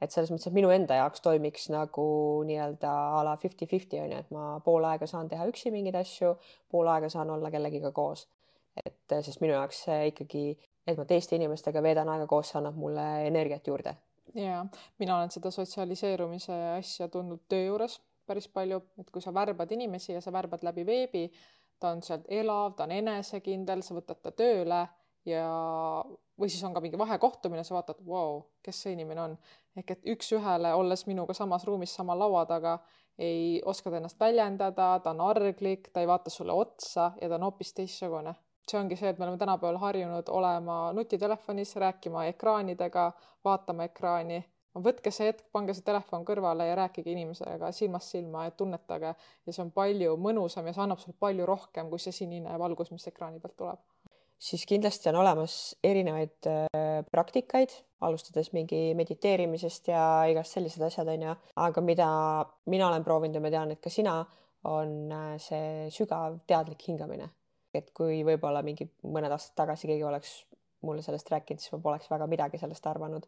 et selles mõttes, et minu enda jaoks toimiks nagu nii-öelda a la fifty-fifty on ju, et ma pool aega saan teha üksi mingeid asju, pool aega saan olla kellegiga koos. et sest minu jaoks ikkagi, et ma teiste inimestega veedan aega koos, see annab mulle energiat juurde. ja mina olen seda sotsialiseerumise asja tundnud töö juures päris palju, et kui sa värbad inimesi ja sa värbad läbi veebi, ta on sealt elav, ta on enesekindel, sa võtad ta tööle ja, või siis on ka mingi vahekohtumine, sa vaatad, vau, kes see inimene on. ehk et üks-ühele, olles minuga samas ruumis sama laua taga, ei oska ta ennast väljendada, ta on arglik, ta ei vaata sulle otsa ja ta on hoopis teistsugune. see ongi see, et me oleme tänapäeval harjunud olema nutitelefonis, rääkima ekraanidega, vaatama ekraani. Võtke see hetk, pange see telefon kõrvale ja rääkige inimesega silmast silma, et tunnetage ja see on palju mõnusam ja see annab sulle palju rohkem kui see sinine valgus, mis ekraani pealt tuleb siis kindlasti on olemas erinevaid äh, praktikaid, alustades mingi mediteerimisest ja igast sellised asjad, on ju, aga mida mina olen proovinud ja ma tean, et ka sina, on äh, see sügav teadlik hingamine. et kui võib-olla mingi mõned aastad tagasi keegi oleks mulle sellest rääkinud, siis ma poleks väga midagi sellest arvanud.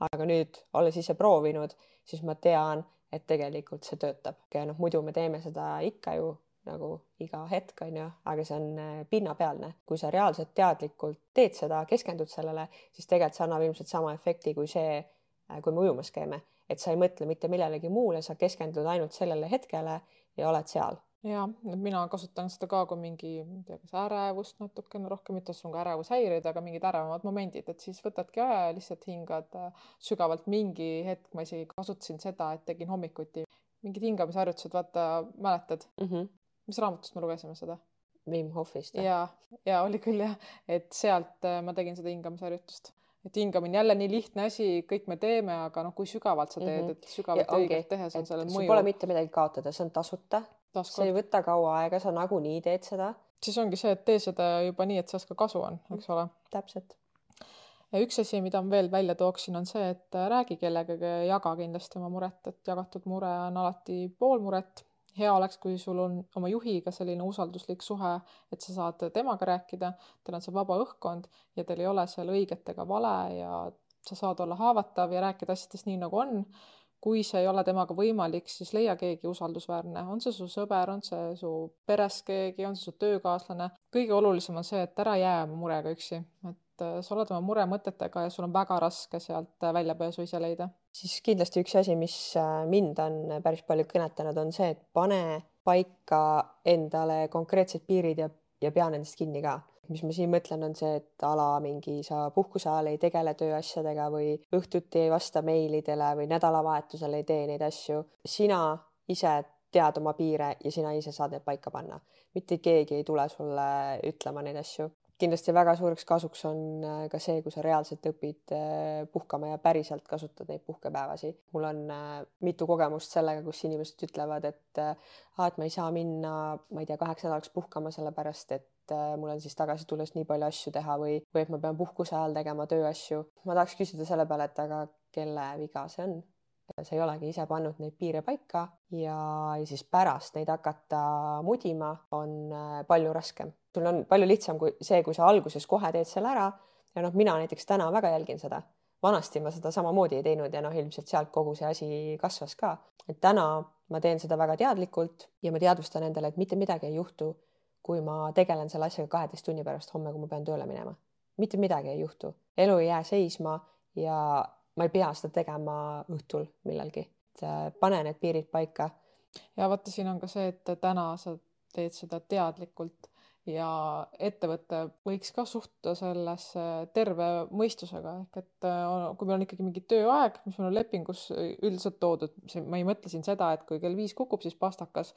Aga nüüd, olles ise proovinud, siis ma tean, et tegelikult see töötab. Ja noh, muidu me teeme seda ikka ju nagu iga hetk, on ju, aga see on äh, pinnapealne. kui sa reaalselt teadlikult teed seda, keskendud sellele, siis tegelikult see annab ilmselt sama efekti kui see, äh, kui me ujumas käime, et sa ei mõtle mitte millelegi muule, sa keskendud ainult sellele hetkele ja oled seal ja, mina kasutan seda ka kui mingi, ma ei tea, kas ärevust natukene rohkem, mitte sul ka ärevushäireid, aga mingid ärevamad momendid, et siis võtadki aja ja lihtsalt hingad äh, sügavalt. mingi hetk ma isegi kasutasin seda, et tegin hommikuti mingid hingamisharjutused, vaata, mäletad mm? -hmm mis raamatust me lugesime seda? Wim Hofist. ja, ja oli küll jah, et sealt äh, ma tegin seda hingamisharjutust, et hingamine jälle nii lihtne asi, kõik me teeme, aga noh, kui sügavalt sa teed mm, -hmm. et sügavalt ja õigelt tehes on sellel mõju. Pole mitte midagi kaotada, see on tasuta. See ei võta kaua aega, sa nagunii teed seda. siis ongi see, et tee seda juba nii, et sellest ka kasu on, eks ole. täpselt ja üks asi, mida ma veel välja tooksin, on see, et äh, räägi kellegagi ja jaga kindlasti oma muret, et jagatud mure on alati pool muret hea oleks, kui sul on oma juhiga selline usalduslik suhe, et sa saad temaga rääkida, teil on see vaba õhkkond ja teil ei ole seal õiget ega vale ja sa saad olla haavatav ja rääkida asjadest nii, nagu on. Kui see ei ole temaga võimalik, siis leia keegi usaldusväärne, on see su sõber, on see su peres keegi, on see su töökaaslane. kõige olulisem on see, et ära jää murega üksi, et äh, sa oled oma muremõtetega ja sul on väga raske sealt äh, väljapääsu ise leida. siis kindlasti üks asi, mis äh, mind on päris palju kõnetanud, on see, et pane paika endale konkreetsed piirid ja, ja pea nendest kinni ka. Mis ma siin mõtlen, on see, et ala mingi sa puhkuse ajal ei tegele tööasjadega või õhtuti ei vasta meilidele või nädalavahetusel ei tee neid asju. sina ise tead oma piire ja sina ise saad need paika panna. mitte keegi ei tule sulle ütlema neid asju kindlasti väga suureks kasuks on äh, ka see, kui sa reaalselt õpid äh, puhkama ja päriselt kasutad neid puhkepäevasi. mul on äh, mitu kogemust sellega, kus inimesed ütlevad, et ah, et ma ei saa minna, ma ei tea, kaheks nädalaks puhkama, sellepärast et mul on siis tagasi tulles nii palju asju teha või, või et ma pean puhkuse ajal tegema tööasju. ma tahaks küsida selle peale, et aga kelle viga see on? sa ei olegi ise pannud neid piire paika ja, ja siis pärast neid hakata mudima on palju raskem sul on palju lihtsam kui see, kui sa alguses kohe teed selle ära ja noh, mina näiteks täna väga jälgin seda, vanasti ma seda samamoodi ei teinud ja noh, ilmselt sealt kogu see asi kasvas ka. et täna ma teen seda väga teadlikult ja ma teadvustan endale, et mitte midagi ei juhtu, kui ma tegelen selle asjaga kaheteist tunni pärast homme, kui ma pean tööle minema. mitte midagi ei juhtu, elu ei jää seisma ja ma ei pea seda tegema õhtul millalgi. Äh, pane need piirid paika. ja vaata, siin on ka see, et täna sa teed seda teadlikult ja ettevõte võiks ka suhtuda sellesse terve mõistusega ehk et äh, kui meil on ikkagi mingi tööaeg, mis meil on lepingus üldiselt toodud, ma ei mõtle siin seda, et kui kell viis kukub, siis pastakas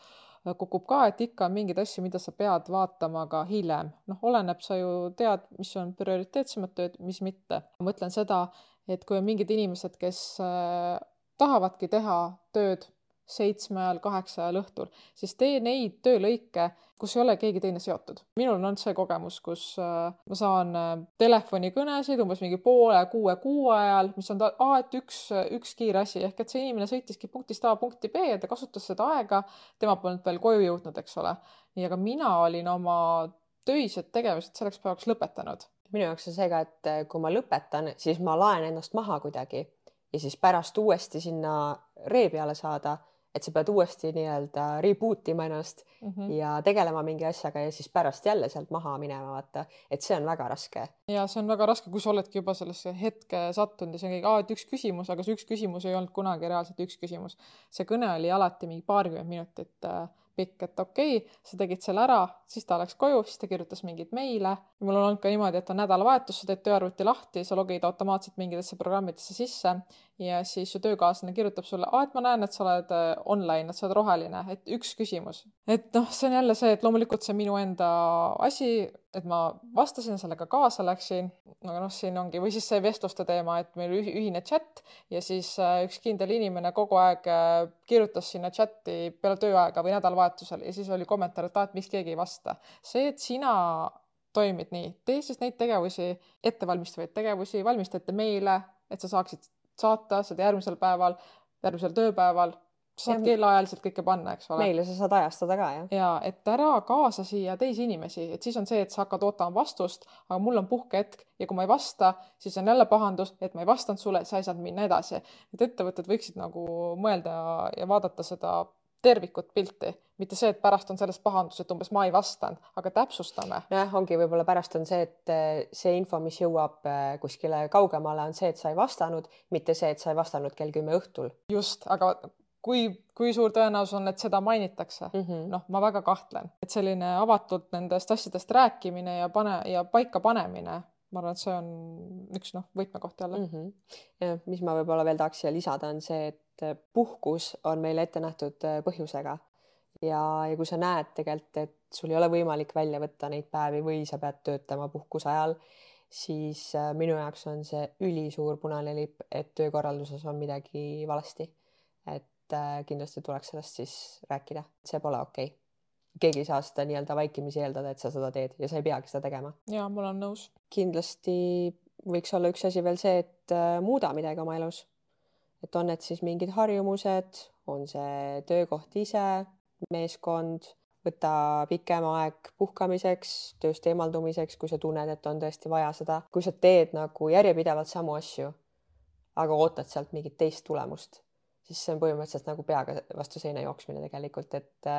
kukub ka, et ikka on mingeid asju, mida sa pead vaatama ka hiljem. noh, oleneb, sa ju tead, mis on prioriteetsemad tööd, mis mitte. ma mõtlen seda, et kui on mingid inimesed, kes äh, tahavadki teha tööd seitsme ajal, kaheksa ajal õhtul, siis tee neid töölõike, kus ei ole keegi teine seotud. minul on olnud see kogemus, kus äh, ma saan äh, telefonikõnesid umbes mingi poole kuue kuu ajal, mis on ta, aa, et üks, üks kiire asi ehk et see inimene sõitiski punktist A punkti B ja ta kasutas seda aega, tema polnud veel koju jõudnud, eks ole. nii, aga mina olin oma töised tegevused selleks päevaks lõpetanud. minu jaoks on see ka, et äh, kui ma lõpetan, siis ma laen ennast maha kuidagi ja siis pärast uuesti sinna ree peale saada et sa pead uuesti nii-öelda reboot ima ennast mm -hmm. ja tegelema mingi asjaga ja siis pärast jälle sealt maha minema, vaata, et see on väga raske. ja see on väga raske, kui sa oledki juba sellesse hetke sattunud ja see on kõik, et üks küsimus, aga see üks küsimus ei olnud kunagi reaalselt üks küsimus. see kõne oli alati mingi paarkümmend minutit äh, pikk, et okei okay,, sa tegid selle ära, siis ta läks koju, siis ta kirjutas mingeid meile. mul on olnud ka niimoodi, et on nädalavahetus, sa teed tööarvuti lahti, sa logid automaatselt mingitesse programmidesse sisse ja siis su töökaaslane kirjutab sulle, aa, et ma näen, et sa oled äh, online, et sa oled roheline, et üks küsimus. et noh, see on jälle see, et loomulikult see on minu enda asi, et ma vastasin sellega kaasa läksin, aga noh, siin ongi, või siis see vestluste teema, et meil ühine chat ja siis äh, üks kindel inimene kogu aeg äh, kirjutas sinna chati peale tööaega või nädalavahetusel ja siis oli kommentaar, et aa, et miks keegi ei vasta. see, et sina toimid nii, tee siis neid tegevusi, ettevalmistavaid tegevusi, valmista ette meile, et sa saaksid saata seda järgmisel päeval, järgmisel tööpäeval, sa saad kellaajaliselt kõike panna, eks ole. meile sa saad ajastada ka, jah. ja et ära kaasa siia teisi inimesi, et siis on see, et sa hakkad ootama vastust, aga mul on puhkehetk ja kui ma ei vasta, siis on jälle pahandus, et ma ei vastanud sulle, sa ei saanud minna edasi. et ettevõtted võiksid nagu mõelda ja vaadata seda tervikut pilti, mitte see, et pärast on sellest pahandus, et umbes ma ei vastanud, aga täpsustame. nojah, ongi võib-olla pärast on see, et eh, see info, mis jõuab eh, kuskile kaugemale, on see, et sa ei vastanud, mitte see, et sa ei vastanud kell kümme õhtul. just, aga kui, kui suur tõenäosus on, et seda mainitakse mm -hmm.? noh, ma väga kahtlen, et selline avatult nendest asjadest rääkimine ja pane ja paika panemine ma arvan, et see on üks noh, võtmekoht jälle mm. -hmm. ja mis ma võib-olla veel tahaks siia lisada, on see, et et puhkus on meile ette nähtud äh, põhjusega ja, ja kui sa näed tegelikult, et sul ei ole võimalik välja võtta neid päevi või sa pead töötama puhkuse ajal, siis äh, minu jaoks on see ülisuur punane lipp, et töökorralduses on midagi valesti. et äh, kindlasti tuleks sellest siis rääkida, see pole okei okay. keegi ei saa seda nii-öelda vaikimisi eeldada, et sa seda teed ja sa ei peagi seda tegema. ja ma olen nõus. kindlasti võiks olla üks asi veel see, et muuda midagi oma elus et on need siis mingid harjumused, on see töökoht ise, meeskond, võta pikem aeg puhkamiseks, tööst eemaldumiseks, kui sa tunned, et on tõesti vaja seda, kui sa teed nagu järjepidevalt samu asju, aga ootad sealt mingit teist tulemust, siis see on põhimõtteliselt nagu peaga vastu seina jooksmine tegelikult, et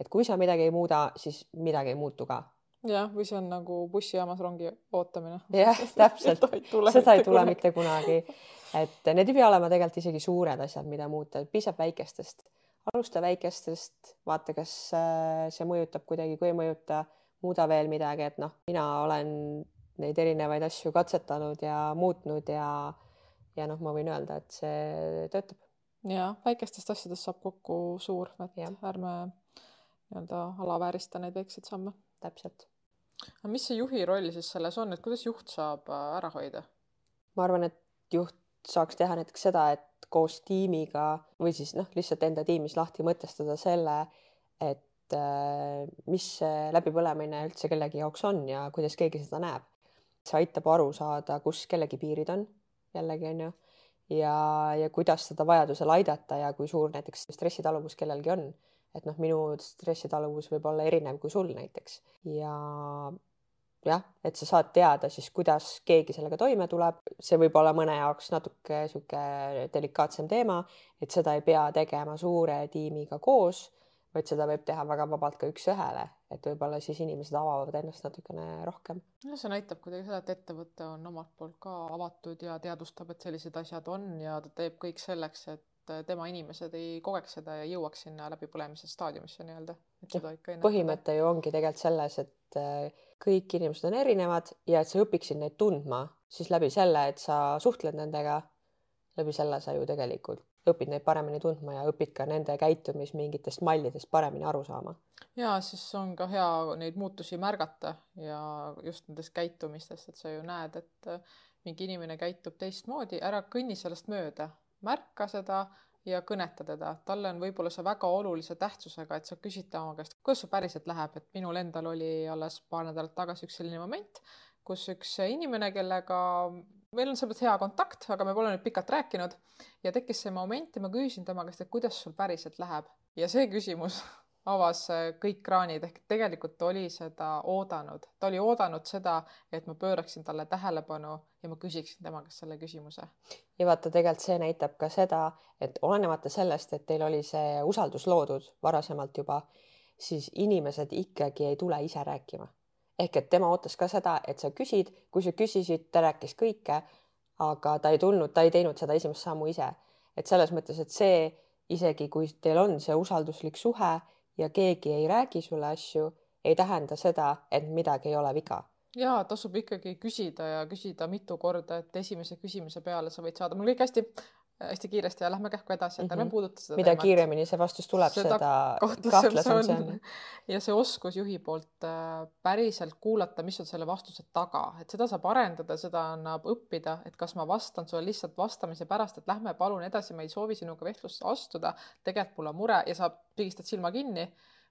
et kui sa midagi ei muuda, siis midagi ei muutu ka jah, või see on nagu bussijaamas rongi ootamine. [LAUGHS] jah, täpselt seda ei tule mitte kunagi. et need ei pea olema tegelikult isegi suured asjad, mida muuta, piisab väikestest. alusta väikestest, vaata, kas äh, see mõjutab kuidagi, kui ei mõjuta, muuda veel midagi, et noh, mina olen neid erinevaid asju katsetanud ja muutnud ja ja noh, ma võin öelda, et see töötab. Ja väikestest asjadest saab kokku suur, et ja. ärme nii-öelda alaväärista neid väikseid samme. täpselt aga mis see juhi roll siis selles on, et kuidas juht saab äh, ära hoida? ma arvan, et juht saaks teha näiteks seda, et koos tiimiga või siis noh, lihtsalt enda tiimis lahti mõtestada selle, et äh, mis see läbipõlemine üldse kellegi jaoks on ja kuidas keegi seda näeb. see aitab aru saada, kus kellegi piirid on, jällegi on ju, ja, ja kuidas seda vajadusel aidata ja kui suur näiteks stressitaluvus kellelgi on. Et noh, minu stressitaluvus võib olla erinev kui sul näiteks. Ja jah, et sa saad teada siis, kuidas keegi sellega toime tuleb, see võib olla mõne jaoks natuke sihuke delikaatsem teema, et seda ei pea tegema suure tiimiga koos, vaid seda võib teha väga vabalt ka üks-ühele, et võib-olla siis inimesed avavad ennast natukene rohkem. no see näitab kuidagi seda, et ettevõte on omalt poolt ka avatud ja teadvustab, et sellised asjad on ja ta teeb kõik selleks, et tema inimesed ei kogeks seda ja jõuaks sinna läbipõlemise staadiumisse nii-öelda, põhimõte ju ongi tegelikult selles, et kõik inimesed on erinevad ja et sa õpiksid neid tundma, siis läbi selle, et sa suhtled nendega, läbi selle sa ju tegelikult õpid neid paremini tundma ja õpid ka nende käitumis mingitest mallidest paremini aru saama. ja siis on ka hea neid muutusi märgata ja just nendest käitumistest, et sa ju näed, et mingi inimene käitub teistmoodi, ära kõnni sellest mööda, märka seda ja kõneta teda. talle on võib-olla see väga olulise tähtsusega, et sa küsid tema käest, kuidas sul päriselt läheb, et minul endal oli alles paar nädalat tagasi üks selline moment, kus üks inimene, kellega meil on selles mõttes hea kontakt, aga me pole nüüd pikalt rääkinud ja tekkis see moment ja ma küsisin tema käest, et kuidas sul päriselt läheb ja see küsimus [LAUGHS] avas äh, kõik kraanid ehk tegelikult oli seda oodanud, ta oli oodanud seda, et ma pööraksin talle tähelepanu ja ma küsiksin tema käest selle küsimuse. ja vaata, tegelikult see näitab ka seda, et olenemata sellest, et teil oli see usaldus loodud varasemalt juba, siis inimesed ikkagi ei tule ise rääkima. Ehk et tema ootas ka seda, et sa küsid, kui sa küsisid, ta rääkis kõike, aga ta ei tulnud, ta ei teinud seda esimest sammu ise. et selles mõttes, et see isegi kui teil on see usalduslik suhe ja keegi ei räägi sulle asju, ei tähenda seda, et midagi ei ole viga. ja tasub ikkagi küsida ja küsida mitu korda, et esimese küsimuse peale sa võid saada, mul kõik hästi, hästi kiiresti ja lähme kähku edasi, et ärme mm -hmm. puuduta seda mida teemat. kiiremini see vastus tuleb, seda, seda kahtlasem see on. ja see oskus juhi poolt äh, päriselt kuulata, mis on selle vastuse taga, et seda saab arendada, seda annab õppida, et kas ma vastan sulle lihtsalt vastamise pärast, et lähme palun edasi, ma ei soovi sinuga vestlusse astuda, tegelikult mul on mure ja sa pigistad silma kinni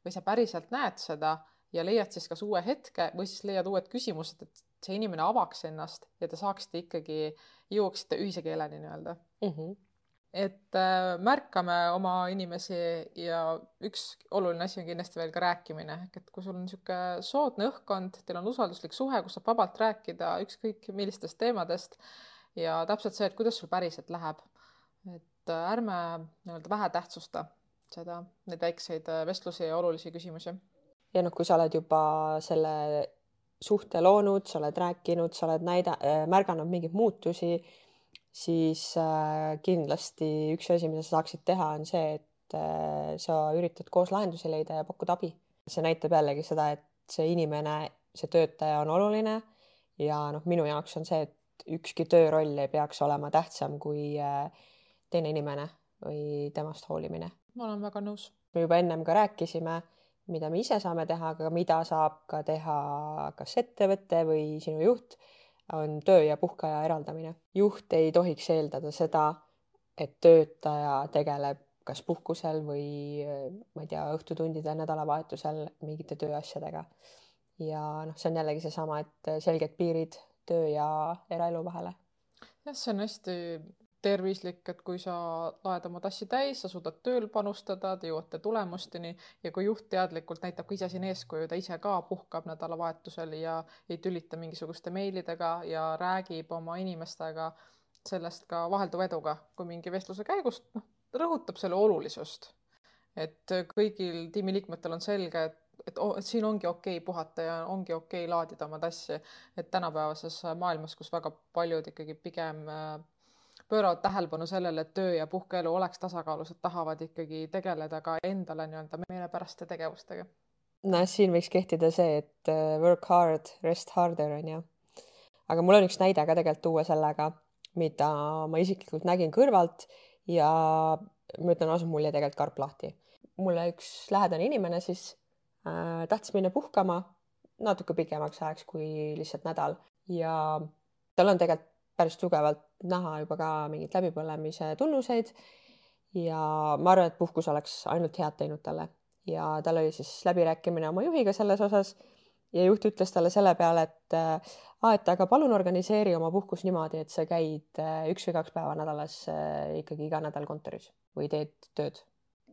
või sa päriselt näed seda ja leiad siis kas uue hetke või siis leiad uued küsimused, et see inimene avaks ennast ja te saaksite ikkagi, jõuaksite ühise keeleni nii-öelda mm. -hmm. et äh, märkame oma inimesi ja üks oluline asi on kindlasti veel ka rääkimine, ehk et kui sul on niisugune soodne õhkkond, teil on usalduslik suhe, kus saab vabalt rääkida ükskõik millistest teemadest ja täpselt see, et kuidas sul päriselt läheb. et äh, ärme nii-öelda vähetähtsusta seda, neid väikseid äh, vestlusi ja olulisi küsimusi. ja noh, kui sa oled juba selle suhte loonud, sa oled rääkinud, sa oled näida-, äh, märganud mingeid muutusi, siis äh, kindlasti üks asi, mida sa saaksid teha, on see, et äh, sa üritad koos lahendusi leida ja pakkuda abi. see näitab jällegi seda, et see inimene, see töötaja on oluline ja noh, minu jaoks on see, et ükski tööroll ei peaks olema tähtsam kui teine inimene või temast hoolimine. ma olen väga nõus. me juba ennem ka rääkisime mida me ise saame teha, aga mida saab ka teha kas ettevõte või sinu juht, on töö ja puhkeaja eraldamine. juht ei tohiks eeldada seda, et töötaja tegeleb kas puhkusel või ma ei tea, õhtutundidel, nädalavahetusel mingite tööasjadega. ja noh, see on jällegi seesama, et selged piirid töö ja eraelu vahele. jah, see on hästi tervislik, et kui sa laed oma tassi täis, sa suudad tööl panustada, te jõuate tulemusteni ja kui juht teadlikult näitab ka ise siin eeskuju, ta ise ka puhkab nädalavahetusel ja ei tülita mingisuguste meilidega ja räägib oma inimestega sellest ka vahelduva eduga, kui mingi vestluse käigus noh, rõhutab selle olulisust. et kõigil tiimiliikmetel on selge, et et, oh, siin ongi okei okay puhata ja ongi okei okay laadida oma tassi, et tänapäevases maailmas, kus väga paljud ikkagi pigem äh, pööravad tähelepanu sellele, et töö ja puhkeelu oleks tasakaalus, et tahavad ikkagi tegeleda ka endale nii-öelda meelepäraste tegevustega. noh, siin võiks kehtida see, et äh, work hard, rest harder on ju. aga mul on üks näide ka tegelikult tuua sellega, mida ma isiklikult nägin kõrvalt ja ma ütlen ausalt, mul jäi tegelikult karp lahti. mulle üks lähedane inimene siis äh, tahtis minna puhkama natuke pikemaks ajaks kui lihtsalt nädal ja tal on tegelikult päris tugevalt näha juba ka mingeid läbipõlemise tunnuseid. ja ma arvan, et puhkus oleks ainult head teinud talle ja tal oli siis läbirääkimine oma juhiga selles osas ja juht ütles talle selle peale, et aa, et aga palun organiseeri oma puhkus niimoodi, et sa käid äh, üks või kaks päeva nädalas äh, ikkagi iga nädal kontoris või teed tööd.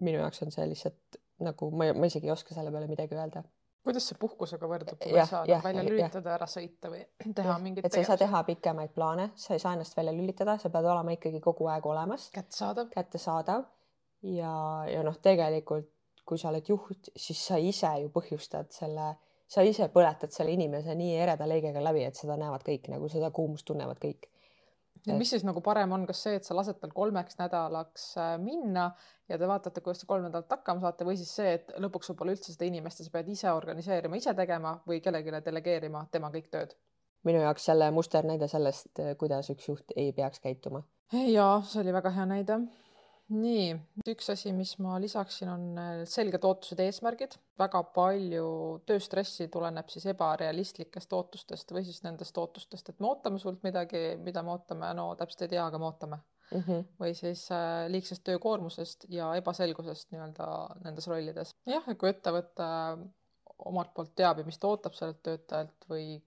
minu jaoks on see lihtsalt nagu ma, ma isegi ei oska selle peale midagi öelda kuidas see puhkusega võrdub, kui Jah, ei saa jah, noh, välja lülitada, ära sõita või [CLEARS THROAT] teha mingit et sa ei saa teha pikemaid plaane, sa ei saa ennast välja lülitada, sa pead olema ikkagi kogu aeg olemas, kättesaadav. kättesaadav. Ja, ja noh, tegelikult kui sa oled juht, siis sa ise ju põhjustad selle, sa ise põletad selle inimese nii ereda leegega läbi, et seda näevad kõik nagu seda kuumust tunnevad kõik. Ja mis siis nagu parem on, kas see, et sa lased tal kolmeks nädalaks äh, minna ja te vaatate, kuidas te kolm nädalat hakkama saate või siis see, et lõpuks sul pole üldse seda inimest ja sa pead ise organiseerima, ise tegema või kellelegi delegeerima tema kõik tööd? minu jaoks jälle musternäide sellest, kuidas üks juht ei peaks käituma. ja see oli väga hea näide. Nii, üks asi, mis ma lisaksin, on äh, selged ootused, eesmärgid. väga palju tööstressi tuleneb siis ebarealistlikest ootustest või siis nendest ootustest, et me ootame sult midagi, mida me ootame, no täpselt ei tea, aga me ootame Mm -hmm. või siis äh, liigsest töökoormusest ja ebaselgusest nii-öelda nendes rollides. jah, ja kui ettevõte omalt poolt teab ja mis ta ootab sellelt töötajalt või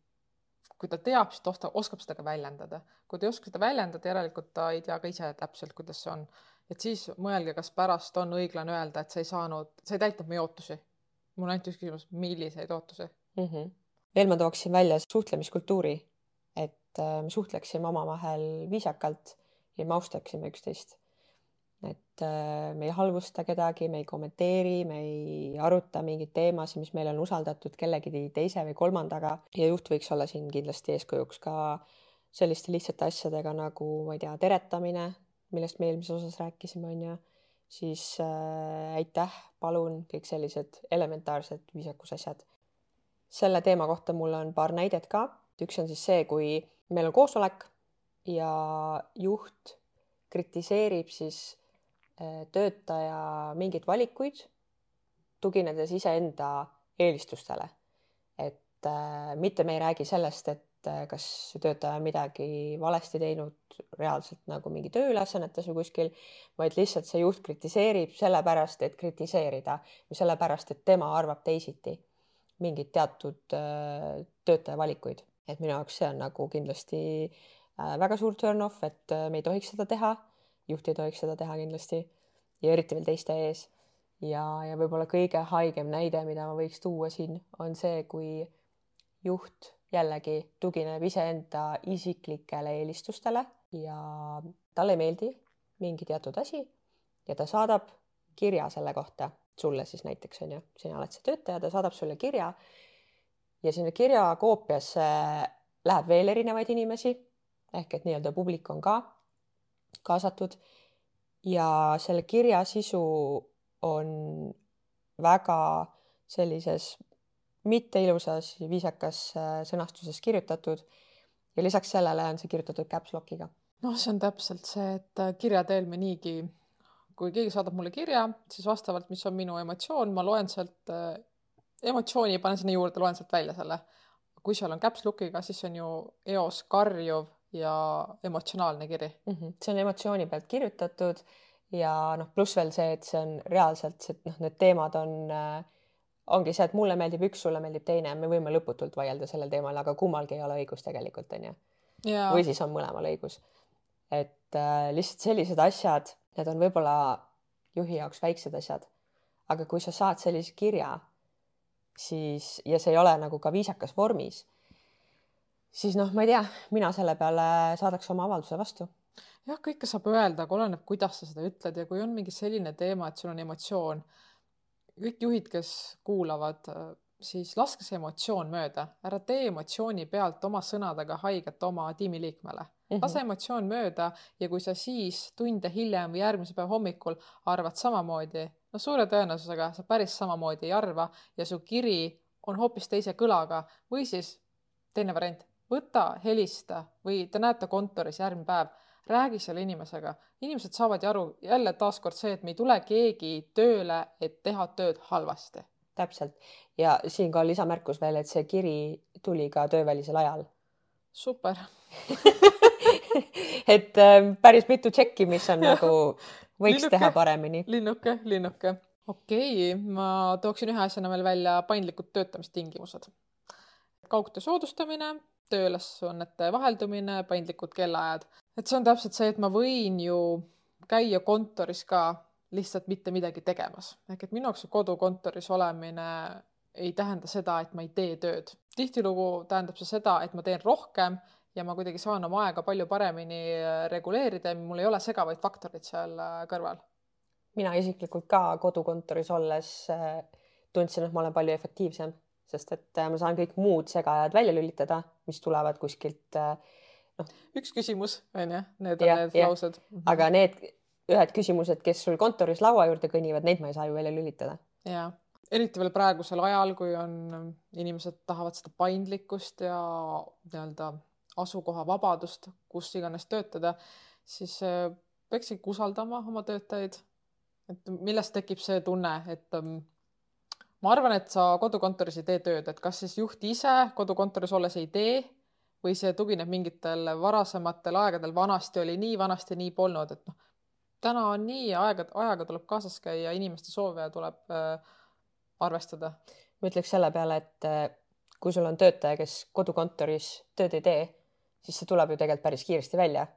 kui ta teab, siis ta oskab seda ka väljendada. kui ta ei oska seda väljendada, järelikult ta ei tea ka ise täpselt, kuidas see on. Et siis mõelge, kas pärast on õiglane öelda, et sa ei saanud, sa ei täitnud meie ootusi. mul on ainult üks küsimus, milliseid ootusi? mm. -hmm. veel ma tooksin välja suhtlemiskultuuri, et äh, me suhtleksime omavahel viisakalt ja me austaksime üksteist. et äh, me ei halvusta kedagi, me ei kommenteeri, me ei aruta mingeid teemasid, mis meile on usaldatud kellegi teise või kolmandaga ja juht võiks olla siin kindlasti eeskujuks ka selliste lihtsate asjadega nagu, ma ei tea, teretamine, millest me eelmises osas rääkisime, on ju, siis äh, aitäh, palun, kõik sellised elementaarsed viisakusasjad. selle teema kohta mul on paar näidet ka. üks on siis see, kui meil on koosolek ja juht kritiseerib siis äh, töötaja mingeid valikuid, tuginedes iseenda eelistustele. et äh, mitte me ei räägi sellest, et äh, kas töötaja on midagi valesti teinud reaalselt nagu mingi tööülesannetes või kuskil, vaid lihtsalt see juht kritiseerib sellepärast, et kritiseerida või sellepärast, et tema arvab teisiti mingeid teatud äh, töötaja valikuid, et minu jaoks see on nagu kindlasti äh, väga suur turn-off, et me ei tohiks seda teha, juht ei tohiks seda teha kindlasti ja eriti veel teiste ees. ja, ja võib-olla kõige haigem näide, mida ma võiks tuua siin, on see, kui juht jällegi tugineb iseenda isiklikele eelistustele ja talle ei meeldi mingi teatud asi ja ta saadab kirja selle kohta sulle siis näiteks on ju, sina oled see töötaja, ta saadab sulle kirja ja sinna kirja koopiasse läheb veel erinevaid inimesi ehk et nii-öelda publik on ka kaasatud ja selle kirja sisu on väga sellises mitte ilusas ja viisakas äh, sõnastuses kirjutatud ja lisaks sellele on see kirjutatud caps lock'iga. noh, see on täpselt see, et äh, kirja teel me niigi, kui keegi saadab mulle kirja, siis vastavalt, mis on minu emotsioon, ma loen sealt äh, emotsiooni, panen sinna juurde, loen sealt välja selle. kui seal on caps lock'iga, siis see on ju eos karjuv ja emotsionaalne kiri mm. -hmm. see on emotsiooni pealt kirjutatud ja noh, pluss veel see, et see on reaalselt, noh, need teemad on äh, ongi see, et mulle meeldib üks, sulle meeldib teine, me võime lõputult vaielda sellel teemal, aga kummalgi ei ole õigus tegelikult onju. või siis on mõlemal õigus. et äh, lihtsalt sellised asjad, need on võib-olla juhi jaoks väiksed asjad, aga kui sa saad sellise kirja, siis ja see ei ole nagu ka viisakas vormis, siis noh, ma ei tea, mina selle peale saadaks oma avalduse vastu jah, kõike saab öelda, aga oleneb, kuidas sa seda ütled ja kui on mingi selline teema, et sul on emotsioon kõik juhid, kes kuulavad, siis laske see emotsioon mööda, ära tee emotsiooni pealt oma sõnadega haiget oma tiimiliikmele mm. -hmm. lase emotsioon mööda ja kui sa siis tunde hiljem või järgmise päeva hommikul arvad samamoodi, no suure tõenäosusega sa päris samamoodi ei arva ja su kiri on hoopis teise kõlaga või siis teine variant, võta, helista või te näete kontoris järgmine päev räägi selle inimesega, inimesed saavad ju aru, jälle taaskord see, et me ei tule keegi tööle, et teha tööd halvasti. täpselt ja siin ka lisamärkus veel, et see kiri tuli ka töövälisel ajal. super [LAUGHS] et äh, päris mitu tšekki, mis on [LAUGHS] nagu võiks linnuke, teha paremini. linnuke, linnuke. okei okay,, ma tooksin ühe asjana veel välja paindlikud töötamistingimused. kaugtöö soodustamine tööülesannete vaheldumine, paindlikud kellaajad. Et see on täpselt see, et ma võin ju käia kontoris ka lihtsalt mitte midagi tegemas. ehk et minu jaoks kodukontoris olemine ei tähenda seda, et ma ei tee tööd. tihtilugu tähendab see seda, et ma teen rohkem ja ma kuidagi saan oma aega palju paremini äh, reguleerida ja mul ei ole segavaid faktoreid seal äh, kõrval. mina isiklikult ka kodukontoris olles äh, tundsin, et ma olen palju efektiivsem, sest et ma saan kõik muud segajad välja lülitada, mis tulevad kuskilt noh. üks küsimus on ju, need on ja, need ja. laused. Mhm. aga need ühed küsimused, kes sul kontoris laua juurde kõnnivad, neid ma ei saa ju välja lülitada. ja eriti veel praegusel ajal, kui on, inimesed tahavad seda paindlikkust ja nii-öelda asukohavabadust, kus iganes töötada, siis äh, peaks ikka usaldama oma töötajaid. et millest tekib see tunne, et ähm, ma arvan, et sa kodukontoris ei tee tööd, et kas siis juht ise kodukontoris olles ei tee või see tugineb mingitel varasematel aegadel, vanasti oli nii, vanasti nii polnud, et noh, täna on nii ja aega, ajaga tuleb kaasas käia, inimeste soove tuleb äh, arvestada. ma ütleks selle peale, et äh, kui sul on töötaja, kes kodukontoris tööd ei tee siis see tuleb ju tegelikult päris kiiresti välja.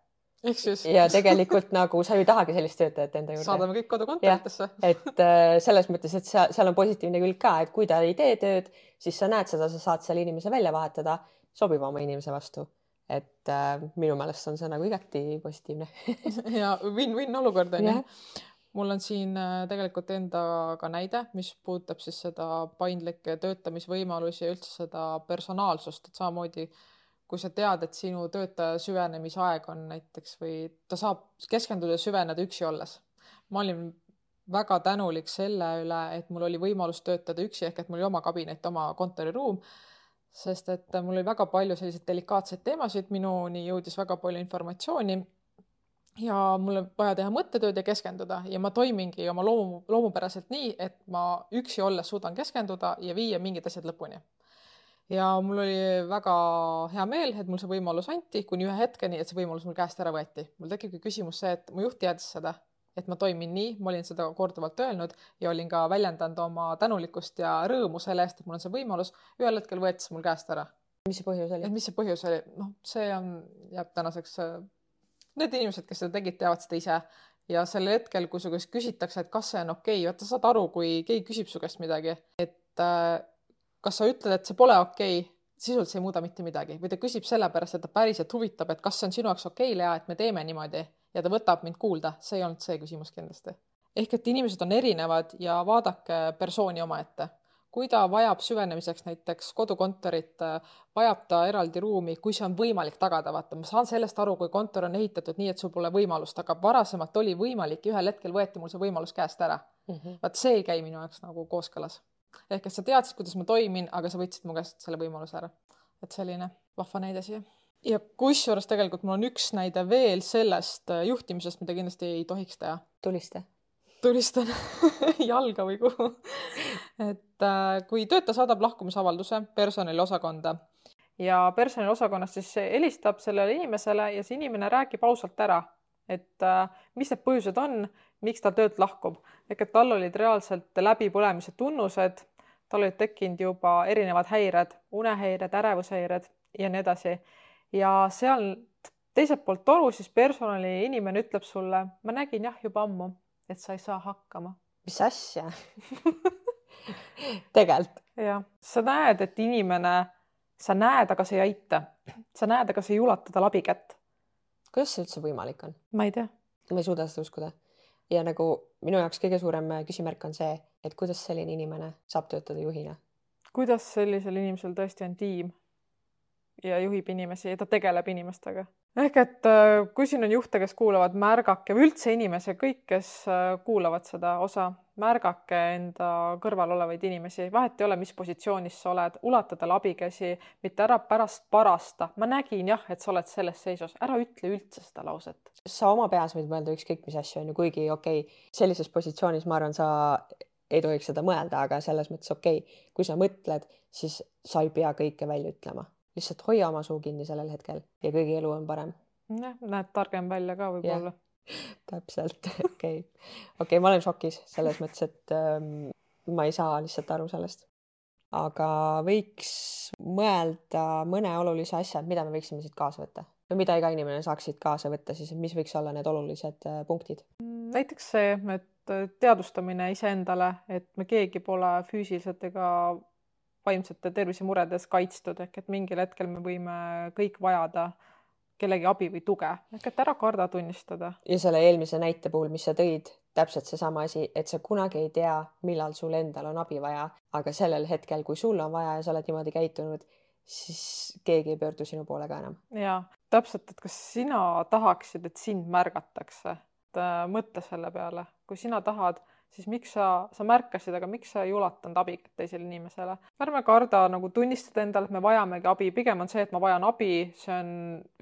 ja tegelikult nagu sa ju ei tahagi sellist töötajat enda juurde. saadame kõik kodukontoritesse. et äh, selles mõttes, et seal, seal on positiivne külg ka, et kui ta ei tee tööd, siis sa näed seda, sa saad selle inimese välja vahetada sobivama inimese vastu. et äh, minu meelest on see nagu igati positiivne. [LAUGHS] Ja win-win olukord on ju mul on siin äh, tegelikult endaga näide, mis puudutab siis seda paindlikke töötamisvõimalusi ja üldse seda personaalsust, et samamoodi kui sa tead, et sinu töötaja süvenemisaeg on näiteks või ta saab keskenduda ja süveneda üksi olles. ma olin väga tänulik selle üle, et mul oli võimalus töötada üksi ehk et mul oli oma kabinet, oma kontoriruum, sest et mul oli väga palju selliseid delikaatseid teemasid, minuni jõudis väga palju informatsiooni. Ja mul on vaja teha mõttetööd ja keskenduda. Ja ma toimingi oma loomu, loomupäraselt nii, et ma üksi olles suudan keskenduda ja viia mingid asjad lõpuni. Ja mul oli väga hea meel, et mul see võimalus anti kuni ühe hetkeni, et see võimalus mul käest ära võeti. mul tekibki küsimus see, et mu juht teadis seda, et ma toimin nii, ma olin seda korduvalt öelnud ja olin ka väljendanud oma tänulikkust ja rõõmu selle eest, et mul on see võimalus. ühel hetkel võeti see mul käest ära. mis see põhjus oli? et mis see põhjus oli? noh, see on, jääb tänaseks, need inimesed, kes seda tegid, teavad seda ise ja sel hetkel, kui su käest küsitakse, et kas see on okei okay,, vaata, saad aru, kui keegi küsib su käest midagi, et äh, kas sa ütled, et see pole okei okay,, sisuliselt see ei muuda mitte midagi või ta küsib sellepärast, et ta päriselt huvitab, et kas see on sinu jaoks okei okay,, Lea, et me teeme niimoodi ja ta võtab mind kuulda, see ei olnud see küsimus kindlasti. ehk et inimesed on erinevad ja vaadake persooni omaette. kui ta vajab süvenemiseks näiteks kodukontorit, vajab ta eraldi ruumi, kui see on võimalik tagada, vaata, ma saan sellest aru, kui kontor on ehitatud nii, et sul pole võimalust, aga varasemalt oli võimalik ja ühel hetkel võeti mul see võimalus käest ära mm. -hmm. vaat see ei käi minu jaoks nagu kooskõlas ehk et sa teadsid, kuidas ma toimin, aga sa võtsid mu käest selle võimaluse ära. et selline vahva näide siia. Ja kusjuures tegelikult mul on üks näide veel sellest äh, juhtimisest, mida kindlasti ei tohiks teha. tulista. tulistan [LAUGHS] jalga või kuhu. et äh, kui töötaja saadab lahkumisavalduse personaliosakonda ja personaliosakonnast siis helistab sellele inimesele ja see inimene räägib ausalt ära, et äh, mis need põhjused on, miks ta töölt lahkub. ehk et tal olid reaalselt läbipõlemise tunnused, tal olid tekkinud juba erinevad häired, unehäired, ärevushäired ja nii edasi. Ja seal teiselt poolt toru siis personaliinimene ütleb sulle, ma nägin jah juba ammu, et sa ei saa hakkama. mis asja [LAUGHS] tegelikult. jah, sa näed, et inimene, sa näed, aga see ei aita. sa näed, aga see ei ulata talle abikätt. kuidas see üldse võimalik on? ma ei tea. ma ei suuda seda uskuda ja nagu minu jaoks kõige suurem äh, küsimärk on see, et kuidas selline inimene saab töötada juhina. kuidas sellisel inimesel tõesti on tiim ja juhib inimesi ta tegeleb inimestega ehk et äh, kui siin on juhte, kes kuulavad, märgake või üldse inimesi, kõik, kes äh, kuulavad seda osa, märgake enda kõrval olevaid inimesi, vahet ei ole, mis positsioonis sa oled, ulata talle abikäsi, mitte ära pärast parasta. ma nägin jah, et sa oled selles seisus, ära ütle üldse seda lauset. sa oma peas võid mõelda ükskõik mis asju on ju, kuigi okei okay,, sellises positsioonis ma arvan, sa ei tohiks seda mõelda, aga selles mõttes okei okay,, kui sa mõtled, siis sa ei pea kõike välja ütlema lihtsalt hoia oma suu kinni sellel hetkel ja kõigi elu on parem. jah, näed targem välja ka võib-olla. [LAUGHS] täpselt, [LAUGHS] okei okei ma olen šokis selles mõttes, et ähm, ma ei saa lihtsalt aru sellest. aga võiks mõelda mõne olulise asja, et mida me võiksime siit kaasa võtta või mida iga inimene saaks siit kaasa võtta, siis mis võiks olla need olulised äh, punktid? näiteks see, et teadvustamine iseendale, et me keegi pole füüsiliselt ega vaimsete tervisemuredes kaitstud, ehk et mingil hetkel me võime kõik vajada kellegi abi või tuge, ehk et ära karda tunnistada. ja selle eelmise näite puhul, mis sa tõid, täpselt seesama asi, et sa kunagi ei tea, millal sul endal on abi vaja, aga sellel hetkel, kui sul on vaja ja sa oled niimoodi käitunud, siis keegi ei pöördu sinu poole ka enam. ja täpselt, et kas sina tahaksid, et sind märgatakse, et äh, mõtle selle peale, kui sina tahad siis miks sa, sa märkasid, aga miks sa ei ulatanud abi teisele inimesele? ärme karda nagu tunnistada endale, et me vajamegi abi, pigem on see, et ma vajan abi, see on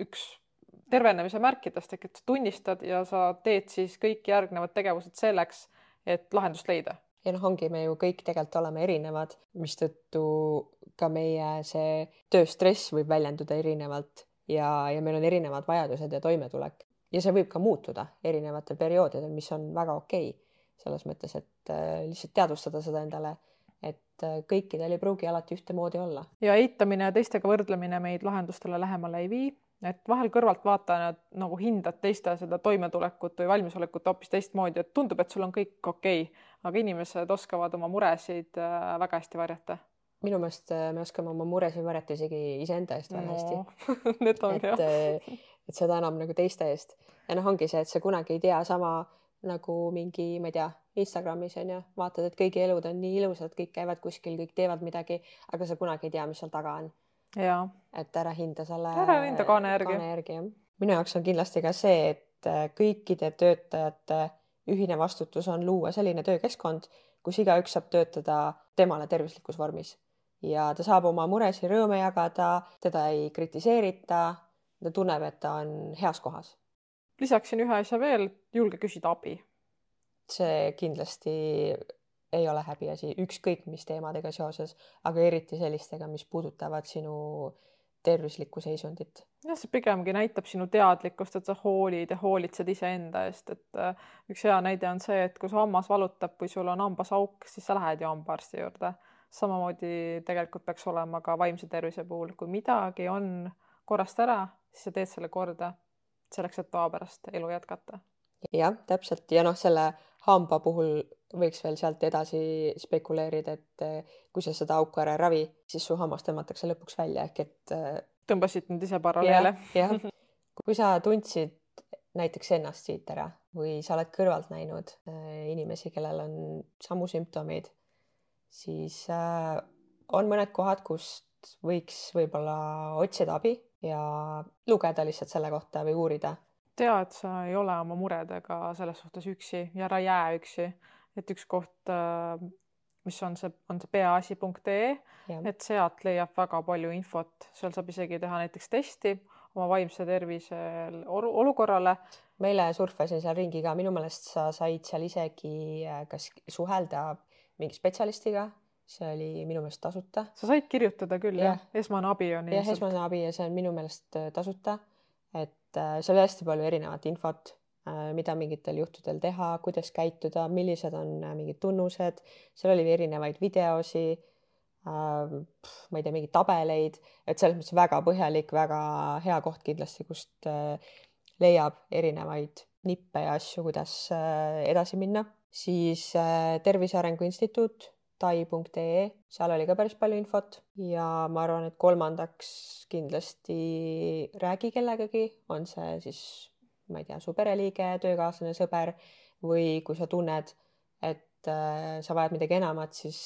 üks tervenemise märkidest ehk et sa tunnistad ja sa teed siis kõik järgnevad tegevused selleks, et lahendust leida. ja noh, ongi, me ju kõik tegelikult oleme erinevad, mistõttu ka meie see tööstress võib väljenduda erinevalt ja, ja meil on erinevad vajadused ja toimetulek ja see võib ka muutuda erinevatel perioodidel, mis on väga okei okay selles mõttes, et äh, lihtsalt teadvustada seda endale, et äh, kõikidel ei pruugi alati ühtemoodi olla. ja eitamine ja teistega võrdlemine meid lahendustele lähemale ei vii, et vahel kõrvaltvaatajana nagu hindad teiste seda toimetulekut või valmisolekut hoopis teistmoodi, et tundub, et sul on kõik okei okay,, aga inimesed oskavad oma muresid äh, väga hästi varjata minu meelest me oskame oma muresid varjata isegi iseenda eest väga no, hästi [LAUGHS] Need on et, jah. et seda enam nagu teiste eest ja noh, ongi see, et sa kunagi ei tea sama nagu mingi, ma ei tea, Instagramis on ju, vaatad, et kõigi elud on nii ilusad, kõik käivad kuskil, kõik teevad midagi, aga sa kunagi ei tea, mis seal taga on. et ära hinda selle. ära hinda kaane järgi. kaane järgi jah. minu jaoks on kindlasti ka see, et äh, kõikide töötajate ühine vastutus on luua selline töökeskkond, kus igaüks saab töötada temale tervislikus vormis ja ta saab oma muresid, rõõme jagada, teda ei kritiseerita, ta tunneb, et ta on heas kohas lisaksin ühe asja veel, julge küsida abi. see kindlasti ei ole häbiasi, ükskõik mis teemadega seoses, aga eriti sellistega, mis puudutavad sinu tervislikku seisundit. jah, see pigemgi näitab sinu teadlikkust, et sa hoolid ja hoolitsed iseenda eest, et äh, üks hea näide on see, et kui su hammas valutab või sul on hambas auk, siis sa lähed ju hambaarsti juurde. samamoodi tegelikult peaks olema ka vaimse tervise puhul, kui midagi on korrast ära, siis sa teed selle korda selleks, et tavapärast elu jätkata. jah, täpselt ja noh, selle hamba puhul võiks veel sealt edasi spekuleerida, et eh, kui sa seda auku ära ei ravi, siis su hammas tõmmatakse lõpuks välja ehk et. Eh, tõmbasid nüüd ise paralleele. jah, kui sa tundsid näiteks ennast siit ära või sa oled kõrvalt näinud äh, inimesi, kellel on samu sümptomeid, siis on mõned kohad, kust võiks võib-olla otsida abi ja lugeda lihtsalt selle kohta või uurida. tea, et sa ei ole oma muredega selles suhtes üksi ja ära jää üksi, et üks koht, äh, mis on see, on see peaasi.ee, et sealt leiab väga palju infot, seal saab isegi teha näiteks testi oma vaimse tervise olukorrale. ma eile surfasin seal ringi ka, minu meelest sa said seal isegi äh, kas suhelda mingi spetsialistiga see oli minu meelest tasuta. sa said kirjutada küll jah ja., esmane abi on ilmselt. jah, esmane abi ja see on minu meelest äh, tasuta. et äh, seal oli hästi palju erinevat infot äh,, mida mingitel juhtudel teha, kuidas käituda, millised on äh, mingid tunnused, seal oli erinevaid videosi äh,. ma ei tea, mingeid tabeleid, et selles mõttes väga põhjalik, väga hea koht kindlasti, kust äh, leiab erinevaid nippe ja asju, kuidas äh, edasi minna, siis äh, Tervise Arengu Instituut tai.ee, seal oli ka päris palju infot ja ma arvan, et kolmandaks kindlasti räägi kellegagi, on see siis, ma ei tea, su pereliige, töökaaslane, sõber või kui sa tunned, et äh, sa vajad midagi enamat, siis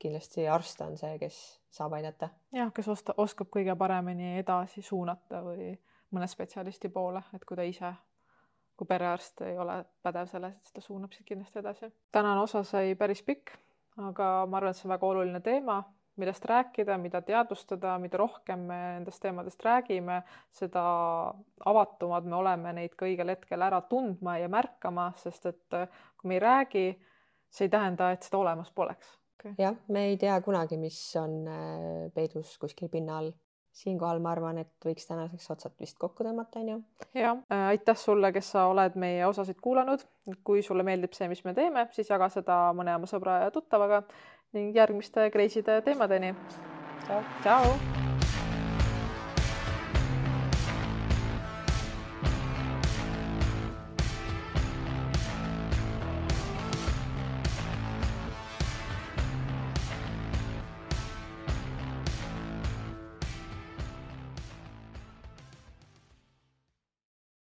kindlasti arst on see, kes saab aidata. jah, kes osta, oskab kõige paremini edasi suunata või mõne spetsialisti poole, et kui ta ise kui perearst ei ole pädev selles, et siis ta suunab sind kindlasti edasi. tänane osa sai päris pikk aga ma arvan, et see on väga oluline teema, millest rääkida, mida teadvustada, mida rohkem me nendest teemadest räägime, seda avatumad me oleme neid ka õigel hetkel ära tundma ja märkama, sest et kui me ei räägi, see ei tähenda, et seda olemas poleks. Okay.. jah, me ei tea kunagi, mis on äh, peidus kuskil pinna all siinkohal ma arvan, et võiks tänaseks otsad vist kokku tõmmata, onju. ja äh, aitäh sulle, kes sa oled meie osasid kuulanud. kui sulle meeldib see, mis me teeme, siis jaga seda mõne oma sõbra ja tuttavaga ning järgmiste Kreiside teemadeni. tšau. tšau.